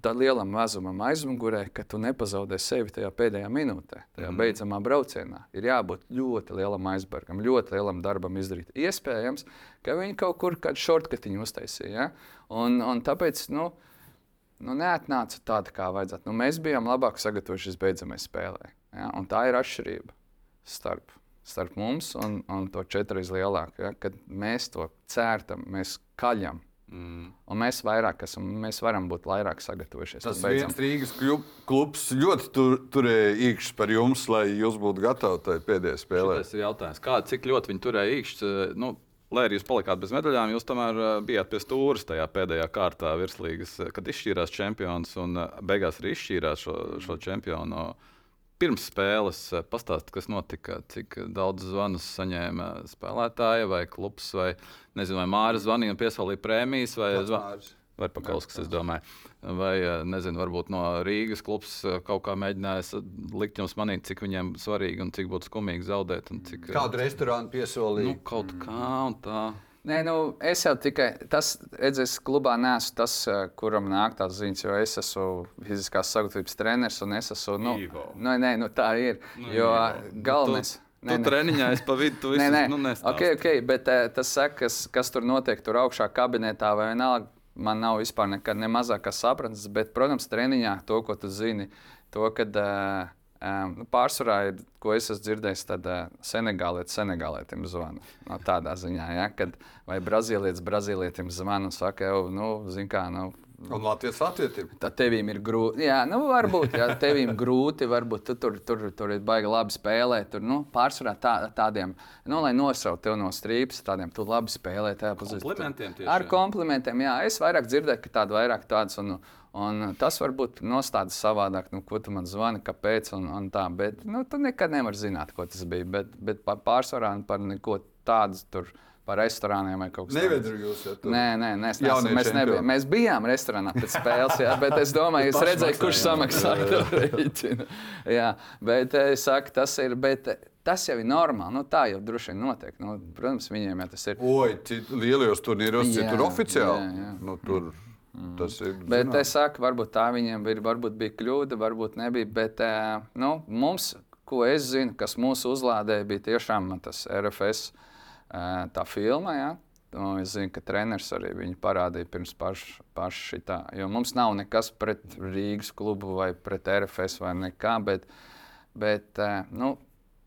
tam lielam mazumam aizmugurē, ka tu nepazaudē sevi tajā pēdējā minūtē, tajā mm. beidzamā braucienā. Ir jābūt ļoti lielam aizbergam, ļoti lielam darbam izdarīt. Iespējams, ka viņi kaut kur kādu shortcutiņu uztaisīja. Ja? Un, un tāpēc nu, nu, neatnāca tāda, kā vajadzētu. Nu, mēs bijām labāk sagatavojušies beidzamajai spēlē. Ja? Un tā ir atšķirība starp, starp mums un, un to četras lielāko. Ja? Kad mēs to cērtam, mēs kaļam Mm. Un mēs vairāk esam, mēs varam būt vairāk sagatavojušies. Tas viens Rīgas klubs ļoti tur, turēja īkšķi par jums, lai jūs būtu gatavi tai pēdējai spēlē. Tas ir jautājums, kā, cik ļoti viņi turēja īkšķi. Nu, lai arī jūs palikāt bez medaļām, jūs tomēr uh, bijāt pie stūres tajā pēdējā kārtā virslīgas, kad izšķīrās čempions un uh, beigās arī izšķīrās šo, šo čempionu. Pirms spēles uh, pastāstīt, kas notika, cik daudz zvanus saņēma spēlētāji vai klubs vai Nezinu, vai Mārcis zvanīja un piesaistīja prēmijas vai zvanīja. Vai Pakauskas, es domāju. Vai, eh, nezinu, varbūt no Rīgas klubs eh, kaut kā mēģinājis likt jums manīt, cik viņiem svarīgi un cik būtu skumīgi zaudēt. Cik, eh, Kādu restorānu piesolīja? Nu, kaut kā un tā. Nē, nu, es jau tikai tas, redzēs, klubā neesmu tas, kuram nāk tās ziņas, jo es esmu fiziskās sagatavības treneris un es esmu. Nu, nu, nē, nu, tā ir. Nu, jo galvenais. Nē, tu treniņā es pa vidu, tu visu, nē. Nu, okay, okay, bet uh, tas saka, kas, kas tur notiek tur augšā kabinetā vai vienalga. Man nav vispār nekad ne mazākās sapratnes, bet, protams, treniņā to, ko tu zini, to, kad uh, um, pārsvarā ir, ko es esmu dzirdējis, tad uh, senegālietis senegālietim zvana. No tādā ziņā, ja, kad vai brazīlietis brazīlietim zvana un saka, jau, nu, zin kā, nu, Un Latvijas atvietība. Tad tevīm ir grūti. Jā, nu, varbūt jā, tevīm grūti. Varbūt tu tur, tur, tur ir baigi labi spēlēt. Tur, nu, pārsvarā tā, tādiem, nu, lai nosaukt tevi no strīpas, tādiem tu labi spēlē. Komplimentiem tieši. Ar komplimentiem, jā. Es vairāk dzirdēju, ka tādu vairāk tādas. Un, Un tas varbūt nostāda savādāk, nu, ko tu man zvani, kāpēc. Un, un tā, bet nu, tu nekad nevari zināt, ko tas bija. Bet, bet pārsvarā par neko tādu tur par restorāniem vai kaut jau tur. Nē, nē, nē nesam, mēs, nebijām, mēs bijām restorānā pēc spēles, jā, bet es domāju, <laughs> es redzēju, kurš samaksāja to <laughs> rēķinu. Jā, bet es saku, tas ir. Bet, Tas jau ir normāli. Nu, tā jau droši vien notiek. Nu, protams, viņiem jau tas ir. Oi, lielajos turnīros, citur oficiāli. Jā, jā. Nu, tur. Mm. Tas ir. Bet zināt. es saku, varbūt tā viņiem ir, varbūt bija kļūda, varbūt nebija. Bet nu, mums, ko es zinu, kas mūsu uzlādēja, bija tiešām tas RFS tā filma. Ja? Un es zinu, ka treneris arī viņu parādīja pirms paša paš šitā. Jo mums nav nekas pret Rīgas klubu vai pret RFS vai nekā. Bet, bet uh, nu,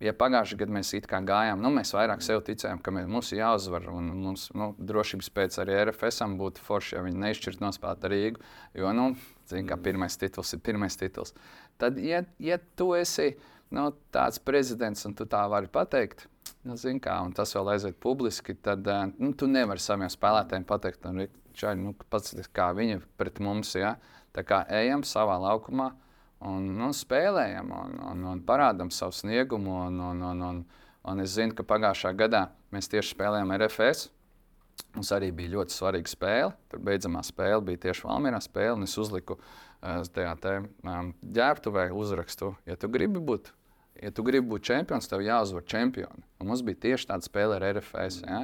ja pagājušajā gadā mēs it kā gājām, nu, mēs vairāk sev ticējām, ka mēs, mums ir jāuzvar. Un mums nu, drošības pēc arī RFS būtu forši, ja viņi neizšķirtu nospēlēt Rīgu. Jo, nu, zin, kā pirmais tituls ir pirmais tituls. Tad, ja, ja tu esi nu, tāds prezidents un tu tā vari pateikt, nu, kā, un tas vēl aiziet publiski, tad nu, tu nevari saviem spēlētājiem pateikt, nu, čaļ, nu, pats, kā viņi pret mums. Ja? Tā kā ejam savā laukumā un nu, spēlējam un, un, un parādām savu sniegumu. Un, un, un, un, un es zinu, ka pagājušā gadā mēs tieši spēlējām RFS. Mums arī bija ļoti svarīga spēle. Tur beidzamā spēle bija tieši Valmīrā spēle, es uzliku uh, tajā te, um, ģērbtuvē uzrakstu, ja tu gribi būt. Ja tu gribi būt čempions, tev jāuzvar čempioni. Un mums bija tieši tāda spēle ar RFS. Ja?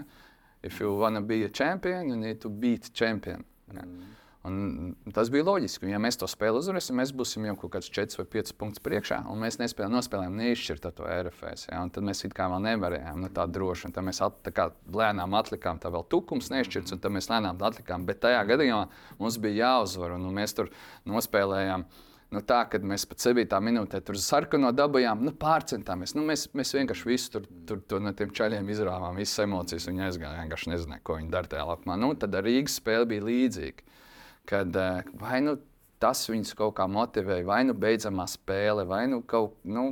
If you want to be a champion, you need to beat champion. Ja? Mm. Un tas bija loģiski. Ja mēs to spēli uzvarēsim, mēs būsim jau kaut kāds 4 vai 5 punktus priekšā. Un mēs nespējām nospēlēt neizšķirt to RFS. Ja? Tad mēs it kā vēl nevarējām nu, tā droši. Tad mēs at, tā kā lēnām atlikām, tā vēl tukums neizšķirts, un tad mēs lēnām atlikām. Bet tajā gadījumā mums bija jāuzvar, un mēs tur nospēlējām. Nu, tā, kad mēs pat 7. minūtē tur sarkano dabūjām, nu, pārcentāmies. Nu, mēs, mēs vienkārši visu tur, tur, tur no tiem čaļiem izrāvām, visas emocijas. Viņi aizgāja, vienkārši nezināja, ko viņi dara tajā lapā. Nu, tad ar Rīgas spēli bija līdzīga kad eh, vai nu tas viņus kaut kā motivēja, vai nu beidzamā spēle, vai nu kaut. Nu,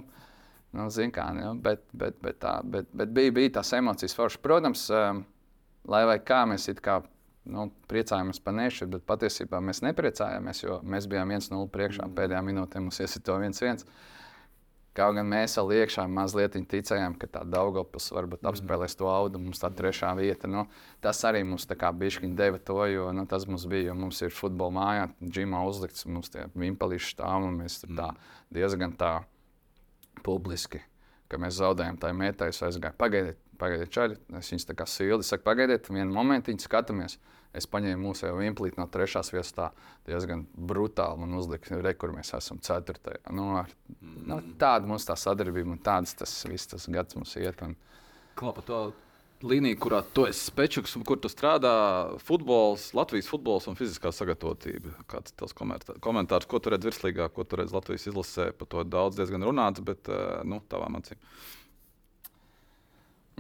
Nu, kā, ja, bet, bet, bet, tā, bet, bet bija, bija tās emocijas foršas. Protams, um, lai vai kā mēs kā, nu, priecājamies par nešķiru, bet patiesībā mēs nepriecājāmies, jo mēs bijām 1-0 priekšā. Mm. Pēdējā minūtē mums iesita to 1-1. Kaut gan mēs vēl iekšā mazliet ticējām, ka tā Daugopils varbūt apspēlēs to audu, mums tā trešā vieta. Nu, tas arī mums tā kā bišķiņi deva to, jo nu, tas mums bija, jo mums ir futbola mājā, džimā uzlikts, mums tie vimpalīši stāv un mēs tur tā diezgan tā publiski, ka mēs zaudējām tā mētā, es aizgāju, pagaidiet, pagaidiet čaļi, es viņus tā kā sildi, saku, pagaidiet, vienu momentiņu skatāmies. Es paņēmu mūsu jau implīti no trešās vietas, tā diezgan brutāli man uzlika, re, kur mēs esam ceturtajā. Nu, ar, nu, tāda mums tā sadarbība un tāds tas viss tas gads mums iet. Un... Kā pa to līniju, kurā tu esi spečuks un kur tu strādā, futbols, Latvijas futbols un fiziskā sagatavotība. Kāds ir tavs komentārs, ko tu redz virslīgā, ko tu redz Latvijas izlasē? Par to daudz diezgan runāts, bet eh, nu, tavām acīm.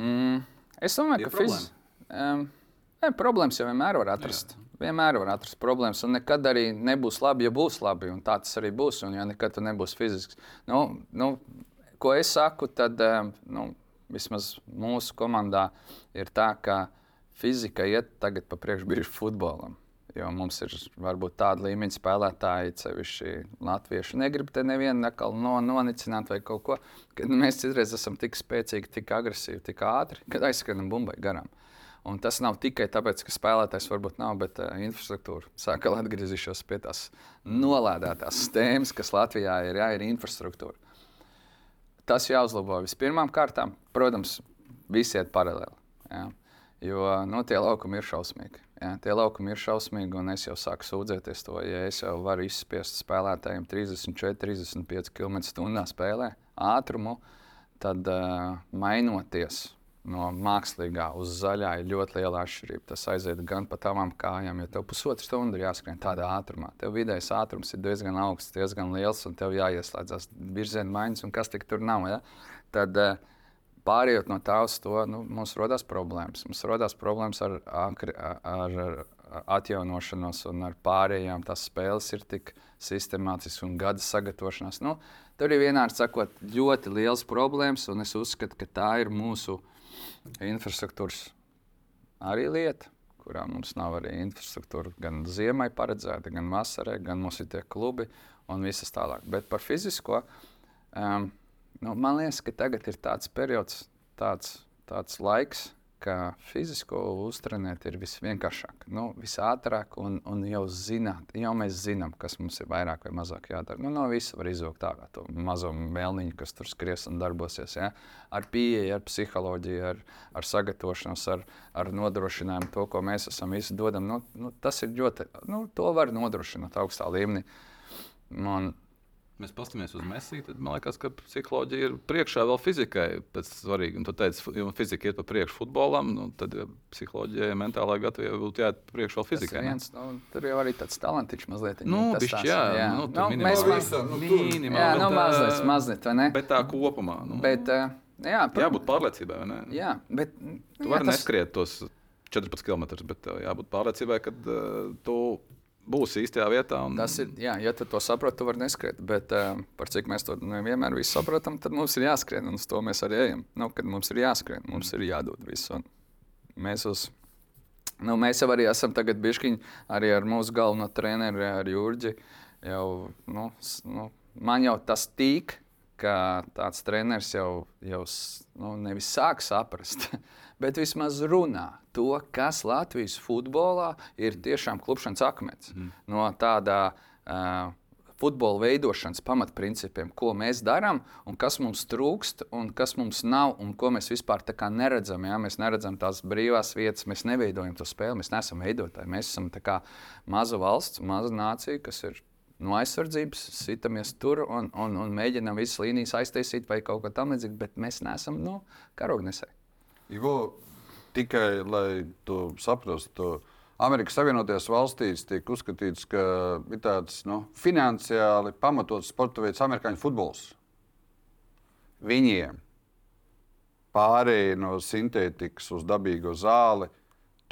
Mm, es domāju, ka fiziski. Um, Ne, problēmas jau vienmēr var atrast. Jā. Vienmēr var atrast problēmas, un nekad arī nebūs labi, ja būs labi. Tā tas arī būs, un ja nekad tu nebūsi fizisks. Nu, nu, ko es saku, tad nu, vismaz mūsu komandā ir tā, ka fizika iet tagad pa priekšu brīžu futbolam. Jo mums ir varbūt tāda līmeņa spēlētāji, sevišķi latvieši. Negribu te nevienu no, nonicināt vai kaut ko. Kad mēs citreiz esam tik spēcīgi, tik agresīvi, tik ātri, kad aizskrienam bumbai garām. Un tas nav tikai tāpēc, ka spēlētājs varbūt nav, bet uh, infrastruktūra. Sākam atgriezīšos pie tās nolādētās tēmas, kas Latvijā ir, jā, ir infrastruktūra. Tas jāuzlabo vispirmām kārtām. Protams, visi iet paralēli. Jā. Jo nu, tie laukumi ir šausmīgi. Jā, tie laukumi ir šausmīgi, un es jau sāku sūdzēties to, ja es jau varu izspiest spēlētājiem 34, 35 km/h spēlē ātrumu, tad uh, mainoties no mākslīgā uz zaļā ir ļoti liela atšķirība. Tas aiziet gan pa tavām kājām, ja tev pusotru stundu ir jāskrien tādā ātrumā. Tev vidējais ātrums ir diezgan augsts, diezgan liels, un tev jāieslēdzas virziena maiņas, un kas tik tur nav. Ja? Tad, eh, Pārējot no tā uz to, nu, mums rodas problēmas. Mums rodas problēmas ar, ar, ar, ar atjaunošanos un ar pārējām. Tās spēles ir tik sistemātiskas un gada sagatavošanās. Nu, tur ir vienādi sakot, ļoti liels problēmas, un es uzskatu, ka tā ir mūsu infrastruktūras arī lieta, kurā mums nav arī infrastruktūra gan ziemai paredzēta, gan vasarai, gan mums ir tie klubi un visas tālāk. Bet par fizisko, um, nu, man liekas, ka tagad ir tāds periods, tāds, tāds laiks, ka fizisko uztrenēt ir visvienkāršāk, nu, visātrāk un, un jau zināt, jau mēs zinām, kas mums ir vairāk vai mazāk jādara. Nu, no visa var izvilkt ārā to mazo mēlniņu, kas tur skries un darbosies. Ja? Ar pieeju, ar psiholoģiju, ar, ar sagatavošanos, ar, ar nodrošinājumu to, ko mēs esam visi dodam. Nu, nu, tas ir ļoti, nu, to var nodrošināt augstā līmenī. Man, mēs paskatāmies uz Messi, tad man liekas, ka psiholoģija ir priekšā vēl fizikai. Pēc svarīgi, un tu teici, ja fizika iet pa priekšu futbolam, nu, tad ja psiholoģijai, mentālajai gatavībai būtu jāiet pa priekšu vēl fizikai. Viens, nu, tur jau arī tāds talantiņš mazliet. Nu, tas bišķi, tās, jā, jā. nu, tur Nu, minimāli. mēs visa, nu, Minimāli, Jā, nu, mazliet, mazliet, vai ne? Bet tā kopumā. Nu, Bet, ā, jā, protams, jābūt pārliecībai, vai ne? jā, bet, Tu jā, vari tas- neskriet tos 14 km, bet jābūt pārliecībai, ka uh, tu būsi īstajā vietā. Un... Tas ir, jā, ja tu to saproti, tu vari neskriet. Bet uh, par cik mēs to nevienmēr visu saprotam, tad mums ir jāskrien. Un uz to mēs arī ejam. Nu, kad mums ir jāskrien, mums ir jādod viss. Mēs, uz, nu, mēs jau arī esam tagad bišķiņi arī ar mūsu galveno treneru, ar Jurģi. Jau, nu, nu, man jau tas tīk, ka tāds treneris jau, jau nu, nevis sāk saprast, <laughs> bet vismaz runā to, kas Latvijas futbolā ir tiešām klupšanas akmens. Mm. No tādā uh, futbola veidošanas pamatprincipiem, ko mēs darām, un kas mums trūkst, un kas mums nav, un ko mēs vispār neredzam. Ja? Mēs neredzam tās brīvās vietas, mēs neveidojam to spēli, mēs neesam veidotāji. Mēs esam maza valsts, maza nācija, kas ir no aizsardzības, sitamies tur un, un, un mēģinām visas līnijas aiztaisīt vai kaut ko tamlīdzīgu, bet mēs neesam nu, karognesēji. Ivo, tikai lai to saprastu, Amerikas Savienotajās valstīs tiek uzskatīts, ka ir tāds nu, finansiāli pamatots sporta veids, amerikāņu futbols. Viņiem pārējai no sintētikas uz dabīgo zāli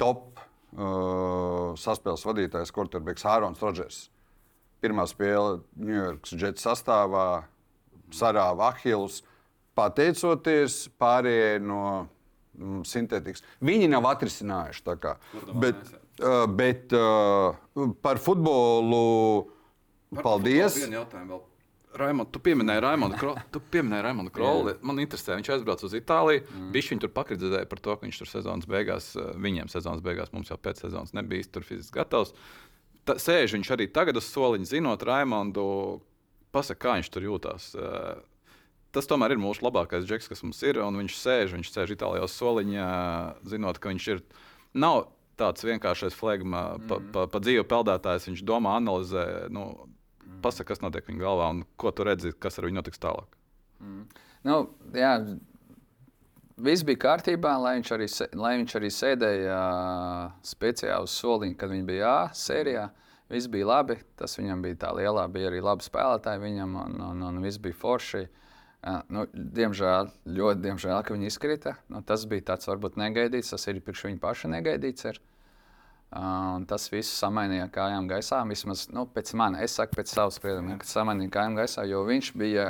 top uh, saspēles vadītājs, Korterbeks Hārons Rodžers. Pirmā spēle Ņujorkas Jets sastāvā sarāva Ahilus, pateicoties pārējai no mm, sintētikas. Viņi nav atrisinājuši tā kā. Bet, uh, bet uh, par futbolu paldies. Vienu jautājumu vēl. Raimond, tu pieminēji Raimondu Krolu. Krolu. Man interesē, viņš aizbrauca uz Itāliju. Mm. Viņš viņu tur pakritizēja par to, ka viņš tur sezonas beigās, eh, viņiem sezonas beigās, mums jau pēc sezonas nebija tur fiziski gatavs. Ta, sēž viņš arī tagad uz soliņa, zinot Raimondu, pasaka, kā viņš tur jūtās. Tas tomēr ir mūsu labākais džeks, kas mums ir. un Viņš sēž, viņš sēž Itālijā uz soliņa, zinot, ka viņš ir. Nav tāds vienkāršais flegma, pa, pa, pa dzīvu peldētājs. Viņš domā, analizē, nu, pasaka, kas notiek viņa galvā un ko tu redzi, kas ar viņu notiks tālāk. Nu, jā, viss bija kārtībā, lai viņš arī, lai viņš arī sēdēja speciāli uz soliņa, kad viņš bija A sērijā. Viss bija labi, tas viņam bija tā lielā, bija arī labi spēlētāji viņam, un, un, un viss bija forši. Uh, nu, diemžēl, ļoti diemžēl, ka viņi izkrita. Nu, tas bija tāds varbūt negaidīts, tas ir priekš viņa paša negaidīts. Ir. Uh, tas viss samainīja kājām gaisā. Vismaz nu, pēc manis, es saku, pēc savas sprieduma, ka samainīja kājām gaisā, jo viņš bija,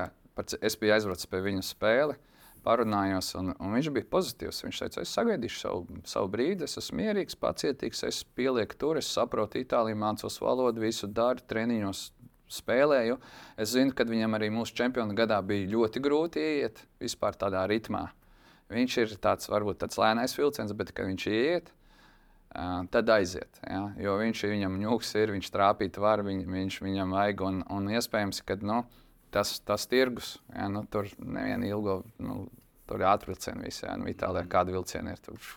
es biju aizbraucis pie viņa spēli, parunājos, un, un viņš bija pozitīvs. Viņš teica, es sagaidīšu savu, savu brīdi, es esmu mierīgs, pacietīgs, es pielieku tur, es saprotu itāļu, mācos valodu, visu daru, treniņos spēlēju. Es zinu, ka viņam arī mūsu čempionu gadā bija ļoti grūti iet vispār tādā ritmā. Viņš ir tāds, varbūt tāds lēnais vilciens, bet kad viņš iet, tad aiziet. Ja? Jo viņš viņam ņūks ir, viņš trāpīt var, viņ, viņš viņam vajag. Un, un iespējams, ka nu, tas, tas tirgus, ja? nu, tur nevienu ilgo, nu, tur ir ātrvilcieni visi. Ja? Nu, Itālijā kāda vilciena ir tur.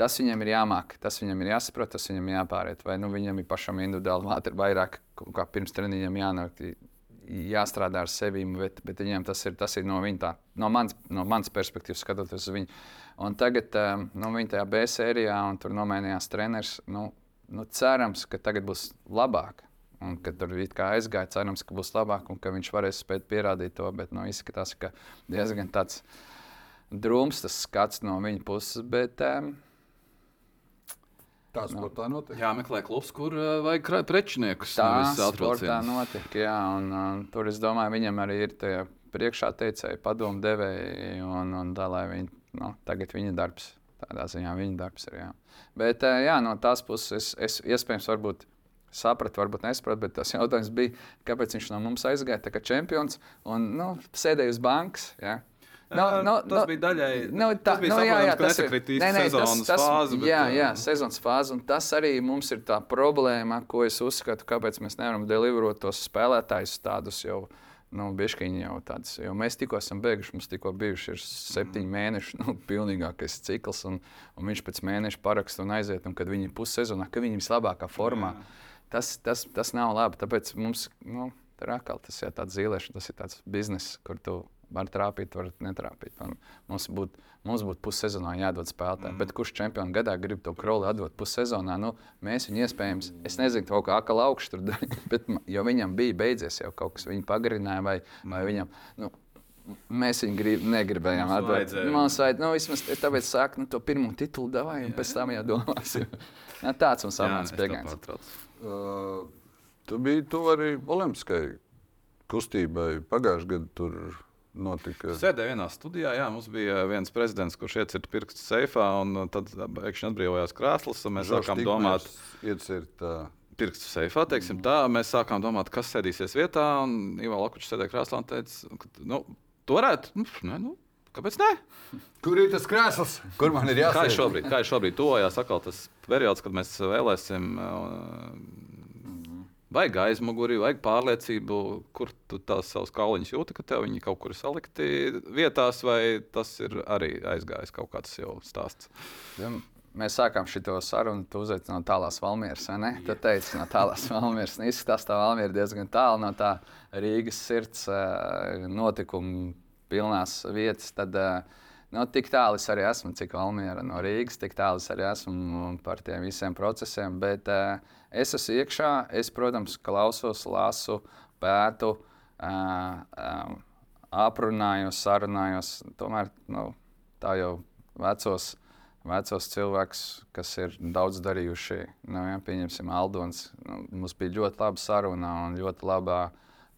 Tas viņam ir jāmāk, tas viņam ir jāsaprot, tas viņam ir jāpāriet. Vai nu, viņam ir pašam individuāli māte, vairāk kā pirms treniņiem jānāk, jāstrādā ar sevi, bet, bet viņam tas ir, tas ir no viņa, tā, no manas no mans perspektīvas skatoties uz viņu. Un tagad um, nu, viņa tajā B sērijā, un tur nomainījās treneris. Nu, nu, cerams, ka tagad būs labāk. Un, kad tur aizgāja, cerams, ka būs labāk un ka viņš varēs spēt pierādīt to. Bet nu, izskatās, ka diezgan tāds drūms tas skats no viņa puses. Bet, um, Tā sportā notiek. Jā, meklē klubs, kur uh, vajag prečiniekus. Tā sportā notiek. Jā, un, un, tur es domāju, viņam arī ir tie priekšā teicēji, padomu devēji, un, un tā, lai viņi, nu, tagad viņa darbs, tādā ziņā viņa darbs ir. Jā. Bet eh, jā, no tās puses es, es iespējams varbūt sapratu, varbūt nesapratu, bet tas jautājums bija, kāpēc viņš no mums aizgāja tā kā čempions un nu, sēdēja uz bankas. Jā. Jā, <laughs> tas bija daļēji- Nu, tā, tas bija nu, jā, jā, tas ir nē, nē, tas- sezonas tas- fāze, bet, Jā, jā, sezonas fāze. Un tas arī mums ir tā problēma, ko es uzskatu, kāpēc mēs nevaram deliverot tos spēlētājus tādus jau. Nu, bišķiņi jau tāds, jo mēs tikko esam beiguši, mums tikko bijuši ir septiņi Mm. mēneši, <laughs> nu, pilnīgākais cikls, un, un viņš pēc mēneša paraksta un aiziet, un kad viņi ir pussezonā, ka viņi ir vislabākā formā. Tas, tas, tas nav labi. Tāpēc mums, nu, tur atkal tas ir tāds zīlēšana, tas ir tāds bizness, kur tu var trāpīt, var netrāpīt. Un mums būtu mums būt pussezonā jādod spēlētājiem. Mm. Bet kurš čempionu gadā grib to kroli atdot pussezonā? Nu, mēs viņu iespējams, es nezinu, kaut kā akla augšu tur darīt, <laughs> bet jo viņam bija beidzies jau kaut kas, viņa pagarināja vai, vai viņam. Nu, Mēs viņu grib, negribējām atdot. Mums vajag, nu, vismaz tāpēc sāk, nu, to pirmo titulu davai, un jā. pēc tam jau domāsim. Jā, <laughs> tāds mums apmēram pieejams. Uh, tu biji tu arī Olimpiskai kustībai pagājušajā gadā. Tur notika? Sēdēja vienā studijā, jā, mums bija viens prezidents, kurš iecirta pirkstu seifā, un tad pēkšņi atbrīvojās krēsls, un mēs Žoš sākām domāt, iecirt, uh... pirkstu seifā, teiksim mm. tā. Mēs sākām domāt, kas sēdīsies vietā, un Ivo Lakučs sēdēja krēslā un teica, ka, nu, to varētu, nu, ne, nu, Kāpēc ne? Kur ir tas krēsls? Kur man ir jāsaka? Kā ir šobrīd? Kā ir šobrīd? Tuvojās atkal tas periods, kad mēs vēlēsim Vajag aizmuguri, vajag pārliecību, kur tu tās savas kauliņas jūti, ka tev viņi kaut kur salikti vietās, vai tas ir arī aizgājis kaut kāds jau stāsts. Ja, mēs sākām šo sarunu, tu uzaicināji no tālās valmieras, vai ne? Tu teici, no tālās <laughs> valmieras. Nu, izskatās, tā valmiera diezgan tālu no tā Rīgas sirds eh, notikumu pilnās vietas. Tad, uh, Nu, tik tālu es arī esmu, cik Valmiera no Rīgas, tik tālu es arī esmu par tiem visiem procesiem. Bet uh, es esmu iekšā, es, protams, klausos, lasu, pētu, uh, uh, aprunājos, sarunājos. Tomēr nu, tā jau vecos, vecos cilvēkus, kas ir daudz darījuši, nu, ja, pieņemsim, Aldons. Nu, mums bija ļoti laba saruna un ļoti labā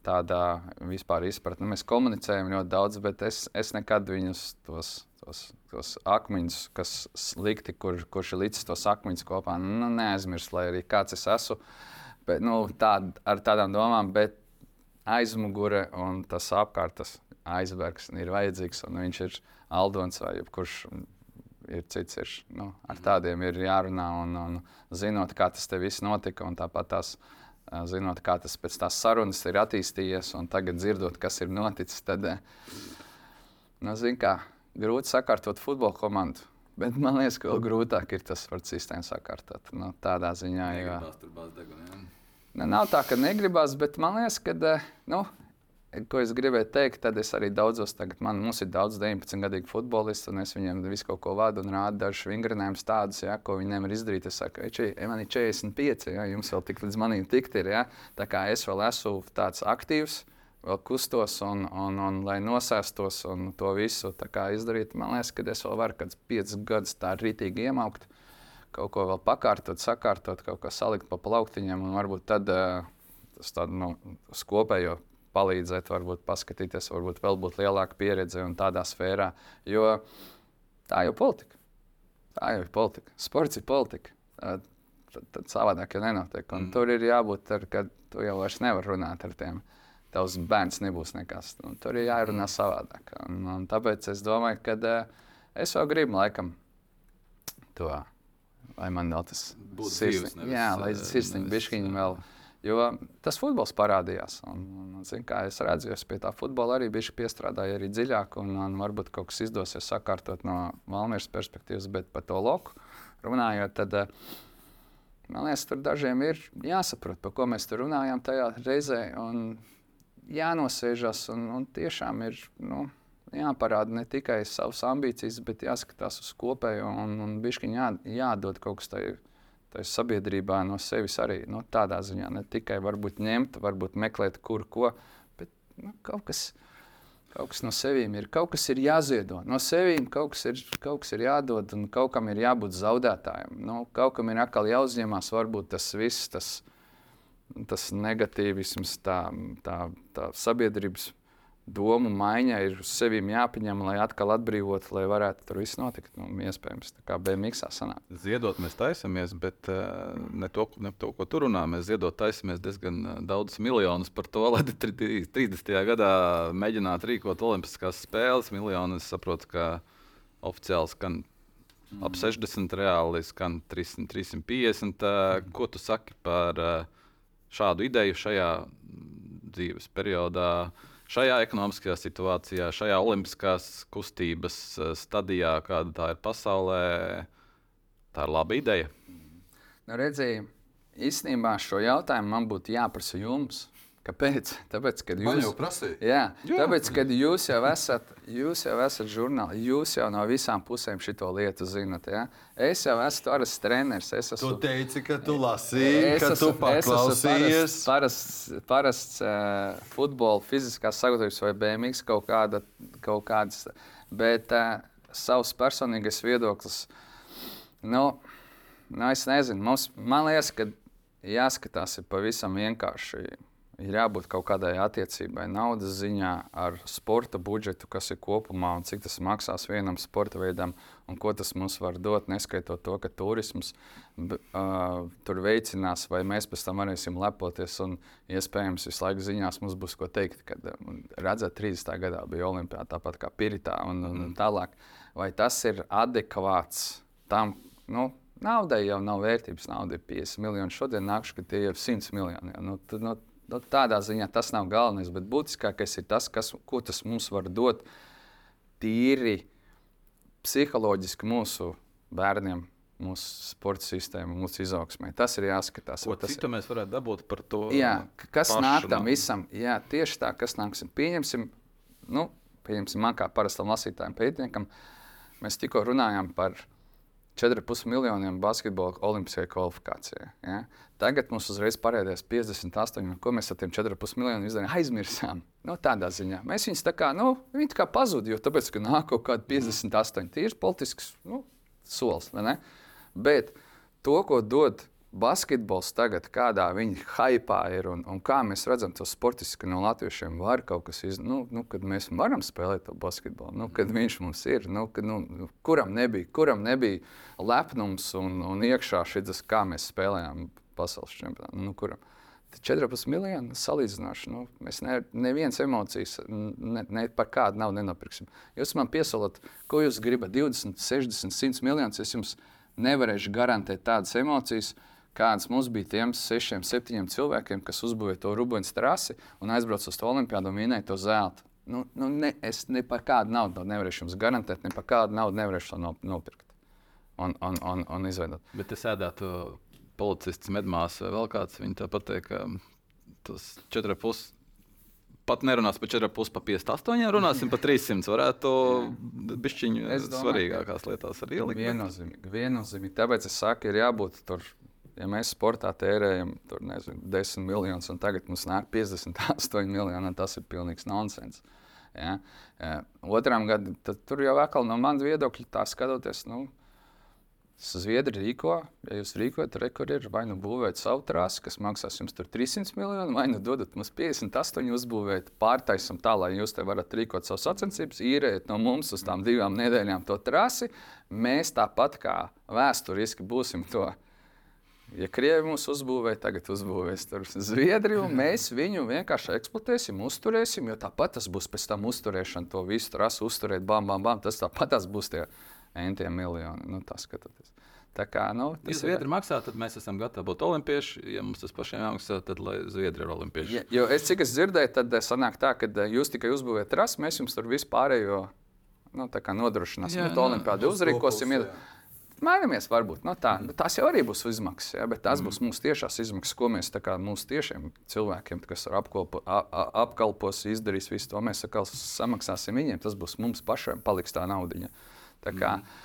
tādā vispār izpratnē. Mēs komunicējam ļoti daudz, bet es, es nekad viņus tos, tos, tos akmeņus, kas likti, kur, kurš ir līdz tos akmeņus kopā, nu, neaizmirst, lai arī kāds es esmu. Bet, nu, tād, ar tādām domām, bet aizmugure un tas apkārt, tas aizbergs ir vajadzīgs, un viņš ir Aldons vai kurš ir cits. Ir, nu, ar tādiem ir jārunā un, un zinot, kā tas viss notika. Tāpat tās zinot, kā tas pēc tās sarunas ir attīstījies, un tagad dzirdot, kas ir noticis, tad, nu, zin, kā, grūti sakārtot futbola komandu. Bet man liekas, ka vēl grūtāk ir tas sporta sistēmu sakārtot. Nu, tādā ziņā, jo. Deguna, ne, nav tā, ka negribās, bet man liekas, ka nu, ko es gribēju teikt, tad es arī daudzos, tagad man, mums ir daudz 19 gadīgu futbolistu, un es viņiem visu kaut ko vadu un rādu dažus vingrinājumus tādus, ja, ko viņi nevar izdarīt. Es saku, če, man ir 45, ja, jums vēl tik līdz manim tikt ir, ja, tā kā es vēl esmu tāds aktīvs, vēl kustos un, un, un lai nosēstos un to visu izdarīt, man liekas, ka es vēl varu kāds 5 gadus tā rītīgi iemaukt, kaut ko vēl pakārtot, sakārtot, kaut ko salikt pa plauktiņiem un varbūt tad uh, tas tādu nu, kopējo palīdzēt, varbūt paskatīties, varbūt vēl būt lielāka pieredze un tādā sfērā. Jo tā jau ir politika. Tā jau ir politika. Sports ir politika. Tad, tad savādāk jau nenotiek. Un mm. Tur ir jābūt, ar, kad tu jau vairs nevari runāt ar tiem. Tavs bērns nebūs nekas. Un tur ir jārunā mm. savādāk. Un, un tāpēc es domāju, ka uh, es vēl gribu laikam to. Lai man vēl tas būtu sirsniņš, jā, lai sirsniņš bišķiņi vēl. Jo tas futbols parādījās. Un, un, zin, kā es redzu, es pie tā futbola arī biju piestrādājis arī dziļāk, un, un varbūt kaut kas izdosies sakārtot no Valmīras perspektīvas, bet par to loku runājot, tad eh, man liekas, tur dažiem ir jāsaprot, par ko mēs tur runājām tajā reizē. Jānosēžas un, un tiešām ir nu, jāparāda ne tikai savas ambīcijas, bet jāskatās uz kopējo un, un bišķiņ jā, jādod kaut kas tāds sabiedrībā no sevis arī nu, tādā ziņā ne tikai varbūt ņemt, varbūt meklēt, kur ko, bet nu, kaut, kas, kaut kas no sevis ir. Kaut kas ir jāziedo. No sevis kaut, kas ir, kaut kas ir jādod un kaut kam ir jābūt zaudētājam. Nu, kaut kam ir atkal jāuzņemās varbūt tas viss, tas, tas negatīvisms, tā, tā, tā sabiedrības domu maiņa ir uz sevi jāpieņem, lai atkal atbrīvotu, lai varētu tur viss notikt. Nu, iespējams, tā kā BMX sanāk. Ziedot mēs taisamies, bet uh, ne, to, ne to, ko tur runā. Mēs ziedot taisamies diezgan daudz miljonus par to, lai 30. gadā mēģinātu rīkot Olimpiskās spēles. Miljoni es saprotu, ka oficiāli skan mm. ap 60, reāli skan 300, 350. Uh, mm. Ko tu saki par uh, šādu ideju šajā dzīves periodā? Uh, šajā ekonomiskajā situācijā, šajā olimpiskās kustības eh, stadijā, kāda tā ir pasaulē, tā ir laba ideja. Nu, redziet, īstenībā šo jautājumu man būtu jāprasa jums, Kāpēc? Tāpēc, kad Man jūs jau prasīja. Jā, Jā. tāpēc, kad jūs jau esat, jūs jau esat žurnālisti, jūs jau no visām pusēm šo lietu zinat. Ja? Es jau esmu parasts treneris. Es Tu esmu, teici, ka tu lasīji, es ka tu esmu- es esmu paklausījies. Parasts, parasts, parasts uh, futbola, fiziskās sagatavības vai BMX kaut, kāda, kaut kādas. Bet uh, savs personīgais viedoklis, nu, nu es nezinu, mums, man liekas, ka jāskatās ir pavisam vienkārši. Ir jābūt kaut kādai attiecībai, naudas ziņā, ar sporta budžetu, kas ir kopumā un cik tas maksās vienam sporta veidam, un ko tas mums var dot, neskaitot to, ka turisms b- uh, tur veicinās, vai mēs pēc tam varēsim lepoties. Un iespējams, visu laiku ziņās mums būs ko teikt, kad redzat, 30. gadā bija Olimpijā, tāpat kā Piritā un, un, un tālāk. Vai tas ir adekvāts tam? Nu, Naudai jau nav vērtības. Nauda ir 50 miljoni. Šodien nākšu, ka tie ir 100 miljoni. Ja? Nu, tad, nu, nu, tādā ziņā tas nav galvenais, bet būtiskākais ir tas, kas, ko tas mums var dot tīri psiholoģiski mūsu bērniem, mūsu sporta sistēmai, mūsu izaugsmai. Tas ir jāskatās. Ko citu mēs varētu dabūt par to? Jā, kas pašu nāk tam visam? Jā, tieši tā, kas nāksim. Pieņemsim, nu, pieņemsim man kā parastam lasītājam, pētniekam. Mēs tikko runājām par 4,5 miljoniem basketbola olimpiskajai kvalifikācijai. Ja? Tagad mums uzreiz parādījās 58, un ko mēs ar tiem 4,5 miljoniem izdarījām? Aizmirsām. Nu, tādā ziņā mēs viņus tā kā, nu, viņi tā kā pazuda, jo tāpēc, ka nāk kaut kādi 58, tīri politisks nu, solis. Bet to, ko dod basketbols tagad, kādā viņa hypā ir un, un kā mēs redzam to sportiski, ka no latviešiem var kaut kas izdarīt, nu, nu, kad mēs varam spēlēt to basketbolu, nu, kad viņš mums ir, nu, kad, nu, nu, kuram, nebija, kuram nebija lepnums un, un iekšā šis, kā mēs spēlējām pasaules čempionātā. Nu, kuram? Tad 14 miljoni salīdzināšu. Nu, mēs ne, nevienas emocijas ne, ne par kādu naudu nenopirksim. Jūs man piesalat, ko jūs gribat, 20, 60, 100 miljonus. Es jums nevarēšu garantēt tādas emocijas, kādas mums bija tiem sešiem, septiņiem cilvēkiem, kas uzbūvēja to rubens trasi un aizbrauca uz to olimpiādu un vinēja to zeltu. Nu, nu, ne, es ne par kādu naudu nevarēšu jums garantēt, ne par kādu naudu nevarēšu to nop- nopirkt un, un, un, un izveidot. Bet es ēdētu policists, medmās, vai vēl kāds. Viņi tāpat teikt, ka tas 4,5. Pat nerunās par 4,5, pa 58, runāsim par 300. Varētu domāju, svarīgākās lietās arī ielikt. Viennozīmīgi, viennozīmīgi. Tāpēc es saku, ir jābūt tur. Ja mēs sportā tērējam tur, nezinu, 10 miljonus, un tagad mums nāk 58 miljoni, tas ir pilnīgs nonsens. Ja? Eh, Otram gadam, tur jau atkal no manas viedokļa, tā skatoties, nu, Zviedri rīko, ja jūs rīkojat, rekur ir vai nu būvēt savu trasi, kas maksās jums tur 300 miljonu, vai nu dodat mums 58, uzbūvēt, pārtaisam tā, lai jūs te varat rīkot savas sacensības, īrēt no mums uz tām divām nedēļām to trasi. Mēs tāpat kā vēsturiski būsim to. Ja Krievi mūs uzbūvēja, tagad uzbūvēs tur Zviedriju, un mēs viņu vienkārši eksploatēsim, uzturēsim, jo tāpat tas būs pēc tam uzturēšana, to visu trasu uzturēt, bam, bam, bam. Tas tāpat tas būs tie entie miljoni. Nu, tas skatoties. Tā kā, nu, Ja tas Zviedri maksā, tad mēs esam gatavi būt olimpieši. Ja mums tas pašiem jāmaksā, tad lai Zviedri ir olimpieši. Ja, jo es cik es dzirdēju, tad eh, sanāk tā, ka eh, jūs tikai uzbūvējat trasu, mēs jums tur vispārējo nu, tā kā nodrošināsim. Jā, Jā, to nu, olimpiādu uzrīkosim. jā. Mainamies, varbūt. No tā, mm. Tās jau arī būs izmaksas, ja, bet tās mm. būs mūsu tiešās izmaksas, ko mēs kā mūsu tiešiem cilvēkiem, kas ar apkalpo, a, a, apkalpos, izdarīs visu to, mēs atkal samaksāsim viņiem. Tas būs mums pašiem, paliks tā naudiņa. Tā kā mm.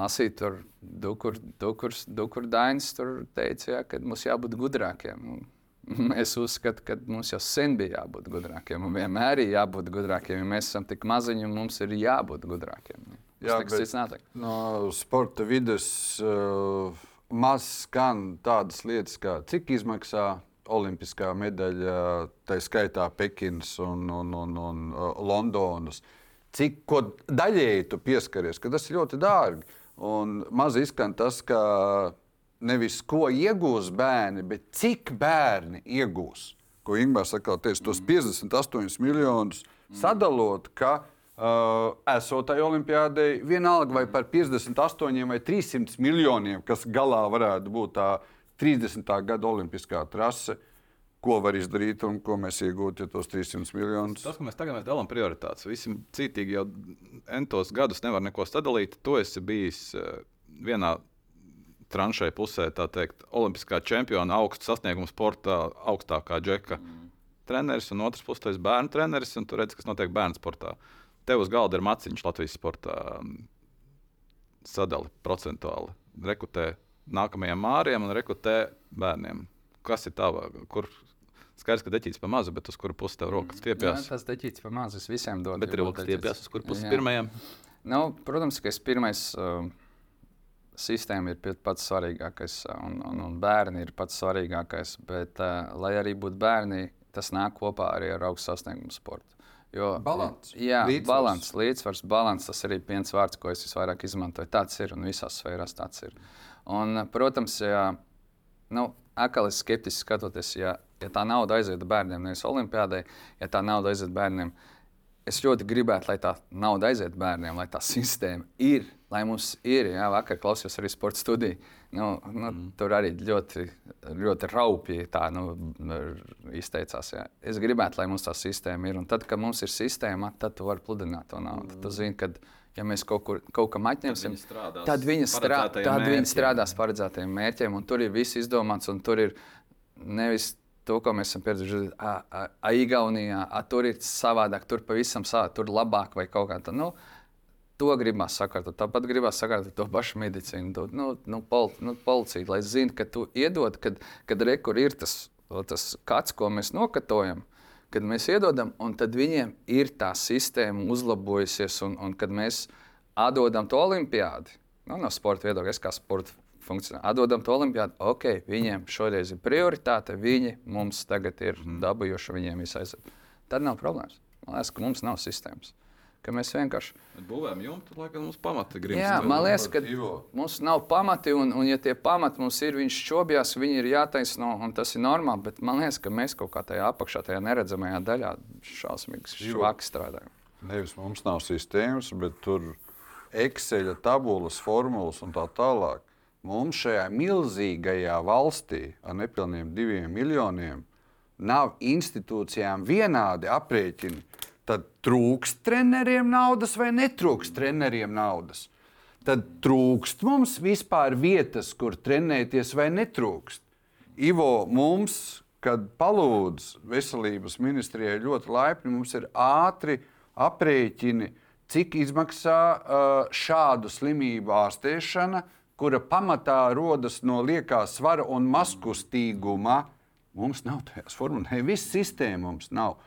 lasīt, tur Dukur, Dukurs, Dukur Dainis tur teica, ja, ka mums jābūt gudrākiem. Un <laughs> Es uzskatu, ka mums jau sen bija jābūt gudrākiem, un vienmēr ir jābūt gudrākiem. Ja mēs esam tik maziņi, mums ir jābūt gudrākiem. Jā, nekas cits nātiek. No sporta vidas uh, maz skan tādas lietas, kā cik izmaksā olimpiskā medaļa, tā skaitā Pekinas un, un, un, un uh, Londonas. Cik daļēji tu pieskaries, ka tas ir ļoti dārgi. Un maz izskan tas, ka nevis ko iegūs bērni, bet cik bērni iegūs. Ko Ingūns saka, teica, tos 58 miljonus sadalot, ka uh, esotai olimpiādei vienalga vai par 58 vai 300 miljoniem, kas galā varētu būt tā 30. gada olimpiskā trase. Ko var izdarīt un ko mēs iegūtu, ja tos 300 miljonus Tas, ka mēs tagad mēs dalām prioritātes, visi cītīgi jau entos gadus nevar neko sadalīt. Tu esi bijis eh, vienā tranšai pusē, tā teikt, olimpiskā čempiona augsts sasniegums sportā, augstākā džeka. treneris, un otrs puses bērnu treneris, un tu redz, kas notiek bērnu sportā. Tev uz galda ir maciņš Latvijas sportā um, sadali procentuāli. Rekrutē nākamajiem māriem un rekrutē bērniem. Kas ir tava? Kur skaidrs, ka deķīts pa mazu, bet uz kuru pusi tev rokas Jā, stiepjas? tas deķīts pa maz, es visiem dodu. Bet ir rokas stiepjas, uz kuru pusi Jā. pirmajam. Nu, protams, ka es pirmais uh, sistēma ir pats svarīgākais, uh, un, un, un bērni ir pats svarīgākais. Bet, uh, lai arī būtu bērni, tas nāk kopā arī ar augstu sasniegumu sportu. Jo, Balans, Jā, līdzsvars. līdzsvars, līdzsvars, balans. Tas arī viens vārds, ko es visvairāk izmantoju. Tāds ir un visās sfērās tāds ir. Un, protams, ja, nu, atkal es skeptiski skatoties, ja, ja tā nauda aiziet bērniem, nevis olimpiādai, ja tā nauda aiziet bērniem, es ļoti gribētu, lai tā nauda aiziet bērniem, lai tā <laughs> sistēma ir, lai mums ir. Jā, vakar klausījos arī sporta studiju. Nu, nu, mm. Tur arī ļoti, ļoti raupji tā nu, izteicās. Jā. Es gribētu, lai mums tā sistēma ir. Un tad, kad mums ir sistēma, tad tu vari pludināt to naudu. Mm. Tu zini, ka, ja mēs kaut, kur, kaut kam atņemsim, strādās tad viņi, strā, paredzētajiem tad viņi strādās paredzētajiem mērķiem. Un tur ir viss izdomāts, un tur ir nevis to, ko mēs esam piedzīvojuši. Igaunijā a, tur ir savādāk, tur pavisam savādāk, tur labāk vai kaut kā tāda. Nu, To gribās sakārtot. Tāpat gribās sakārtot to pašu medicīnu, to nu, nu, pol, nu, policiju, lai zinātu, ka tu iedod, kad, kad rekur ir tas, tas kāds, ko mēs nokatojam. Kad mēs iedodam, un tad viņiem ir tā sistēma uzlabojusies, un, un kad mēs atdodam to olimpiādi, nu, no sporta viedokļa, es kā sporta funkcionāri, atdodam to olimpiādu, ok, viņiem šoreiz ir prioritāte, viņi mums tagad ir dabūjuši, viņiem viss aiziet. Tad nav problēmas. Man liekas, ka mums nav sistēmas. Ka mēs vienkārši. Bet Būvējam jumtu, lai gan mums pamati gribas. Jā, man liekas, ka Ivo. mums nav pamati, un, un ja tie pamati mums ir, viņš šobjās, viņi ir jātaisno, un tas ir normāli. Bet man liekas, ka mēs kaut kā tajā apakšā, tajā neredzamajā daļā, šausmīgi švaki strādājam. Nevis mums nav sistēmas, bet tur Excel, tabulas, formulas un tā tālāk. Mums šajā milzīgajā valstī ar nepilniem diviem miljoniem nav institūcijām vienādi aprēķini. Tad trūkst treneriem naudas vai netrūkst treneriem naudas. Tad trūkst mums vispār vietas, kur trenēties, vai netrūkst. Ivo, mums, kad palūdz veselības ministrijai ļoti laipni, mums ir ātri aprēķini, cik izmaksā uh, šādu slimību ārstēšana, kura pamatā rodas no liekā svara un maskustīguma. Mums nav tādas formulas, ne viss sistēma mums nav.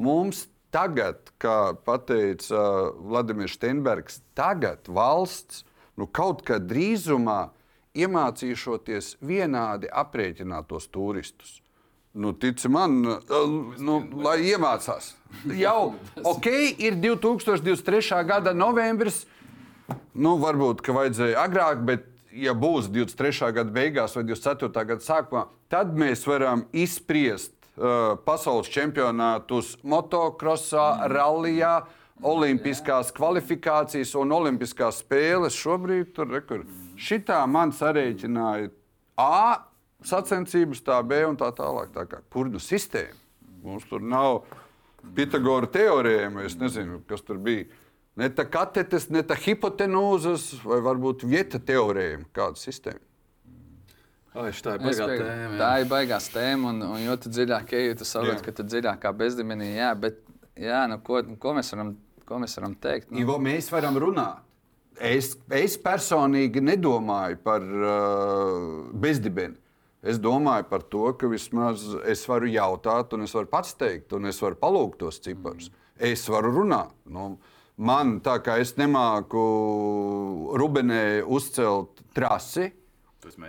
Mums tagad, kā teica uh, Vladimirs Steinbergs, tagad valsts nu, kaut kad drīzumā iemācīšoties vienādi aprēķināt tos turistus. Nu, tici man, uh, nu, lai iemācās. Jau <laughs> ok, ir 2023. gada novembris. Nu, varbūt, ka vajadzēja agrāk, bet, ja būs 23. gada beigās vai 24. gada sākumā, tad mēs varam izspriest uh, pasaules čempionātus motokrosā, rallijā, olimpiskās kvalifikācijas un olimpiskās spēles. Šobrīd tur rekur. Šitā man sarēķināja A sacensības, tā B un tā tālāk. Tā kā, kur nu sistēma? Mums tur nav Pitagora teorēma, es nezinu, kas tur bija. Ne tā katetes, ne tā hipotenūzas, vai varbūt vieta teorēma, kāda sistēma. Ai, tā ir baigā piekrītu. tēma. Tā jā. ir baigās tēma, un, un jo tu dziļāk ej, tu saproti, ka tu dziļākā bezdimenī, jā, bet jā, nu, ko, ko, mēs varam, ko mēs varam teikt? Nu, Ivo, mēs varam runāt. Es, es personīgi nedomāju par uh, bezdibeni. Es domāju par to, ka vismaz es varu jautāt, un es varu pats teikt, un es varu palūgt tos ciparus. Es varu runāt. Nu, man, tā kā es nemāku Rubenē uzcelt trasi, Tu esi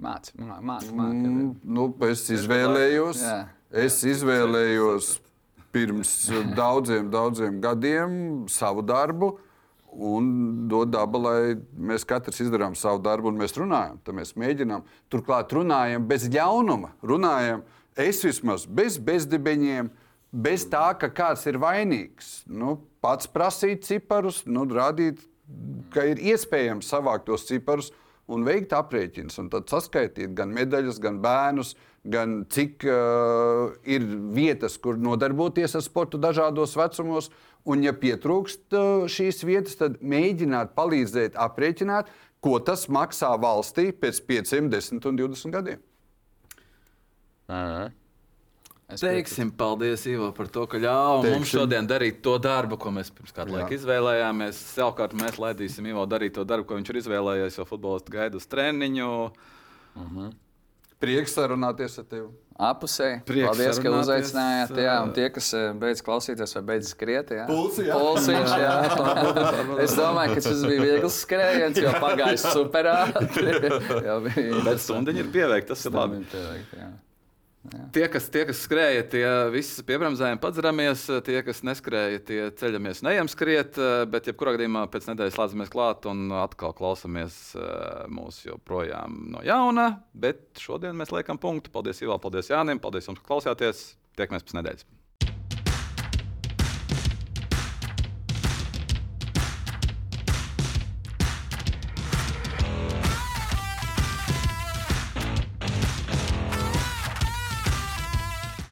mēģinājis? Māci, māci, māci. māci. Mm, nu, es izvēlējos, Jā. es izvēlējos <laughs> pirms daudziem, daudziem gadiem savu darbu. Un dod daba, lai mēs katrs izdarām savu darbu, un mēs runājam. Tad mēs mēģinām, turklāt runājam bez ļaunuma. Runājam, es vismaz bez bezdibeņiem, bez tā, ka kāds ir vainīgs. Nu, pats prasīt ciparus, nu, rādīt, ka ir iespējams savākt tos ciparus un veikt aprēķinus. Tad saskaitīt gan medaļas, gan bērnus, gan cik uh, ir vietas, kur nodarboties ar sportu dažādos vecumos. Un, ja pietrūkst uh, šīs vietas, tad mēģināt palīdzēt aprēķināt, ko tas maksā valstī pēc 5, 10 un 20 gadiem. Es Teiksim, paldies, Ivo, par to, ka ļāva mums Teiksim. šodien darīt to darbu, ko mēs pirms kāda laika izvēlējāmies. Savukārt mēs laidīsim Ivo darīt to darbu, ko viņš ir izvēlējies, jo futbolists gaida uz treniņu. Prieks sarunāties ar tevi. Apusēji. Prieks Paldies, ka uzaicinājāt. Jā, un tie, kas eh, beidz klausīties vai beidz skriet, jā. Pulsi, jā. Pulsiņš, <laughs> jā. es domāju, ka šis bija viegls skrējiens, jo pagājis super ātri. <laughs> Jā, bija Bet stundiņa ir pieveikta, tas ir labi. Pieveikt, jā. Tie, kas, tie, kas skrēja, tie visi piebremzējam, padzeramies. Tie, kas neskrēja, tie ceļamies, neejam skriet. Bet, jebkurā gadījumā, pēc nedēļas slēdzamies klāt un atkal klausamies eh, mūsu joprojām no jauna. Bet šodien mēs liekam punktu. Paldies, Ivo, paldies Jānim, paldies jums, ka klausāties. Tiekamies pēc nedēļas.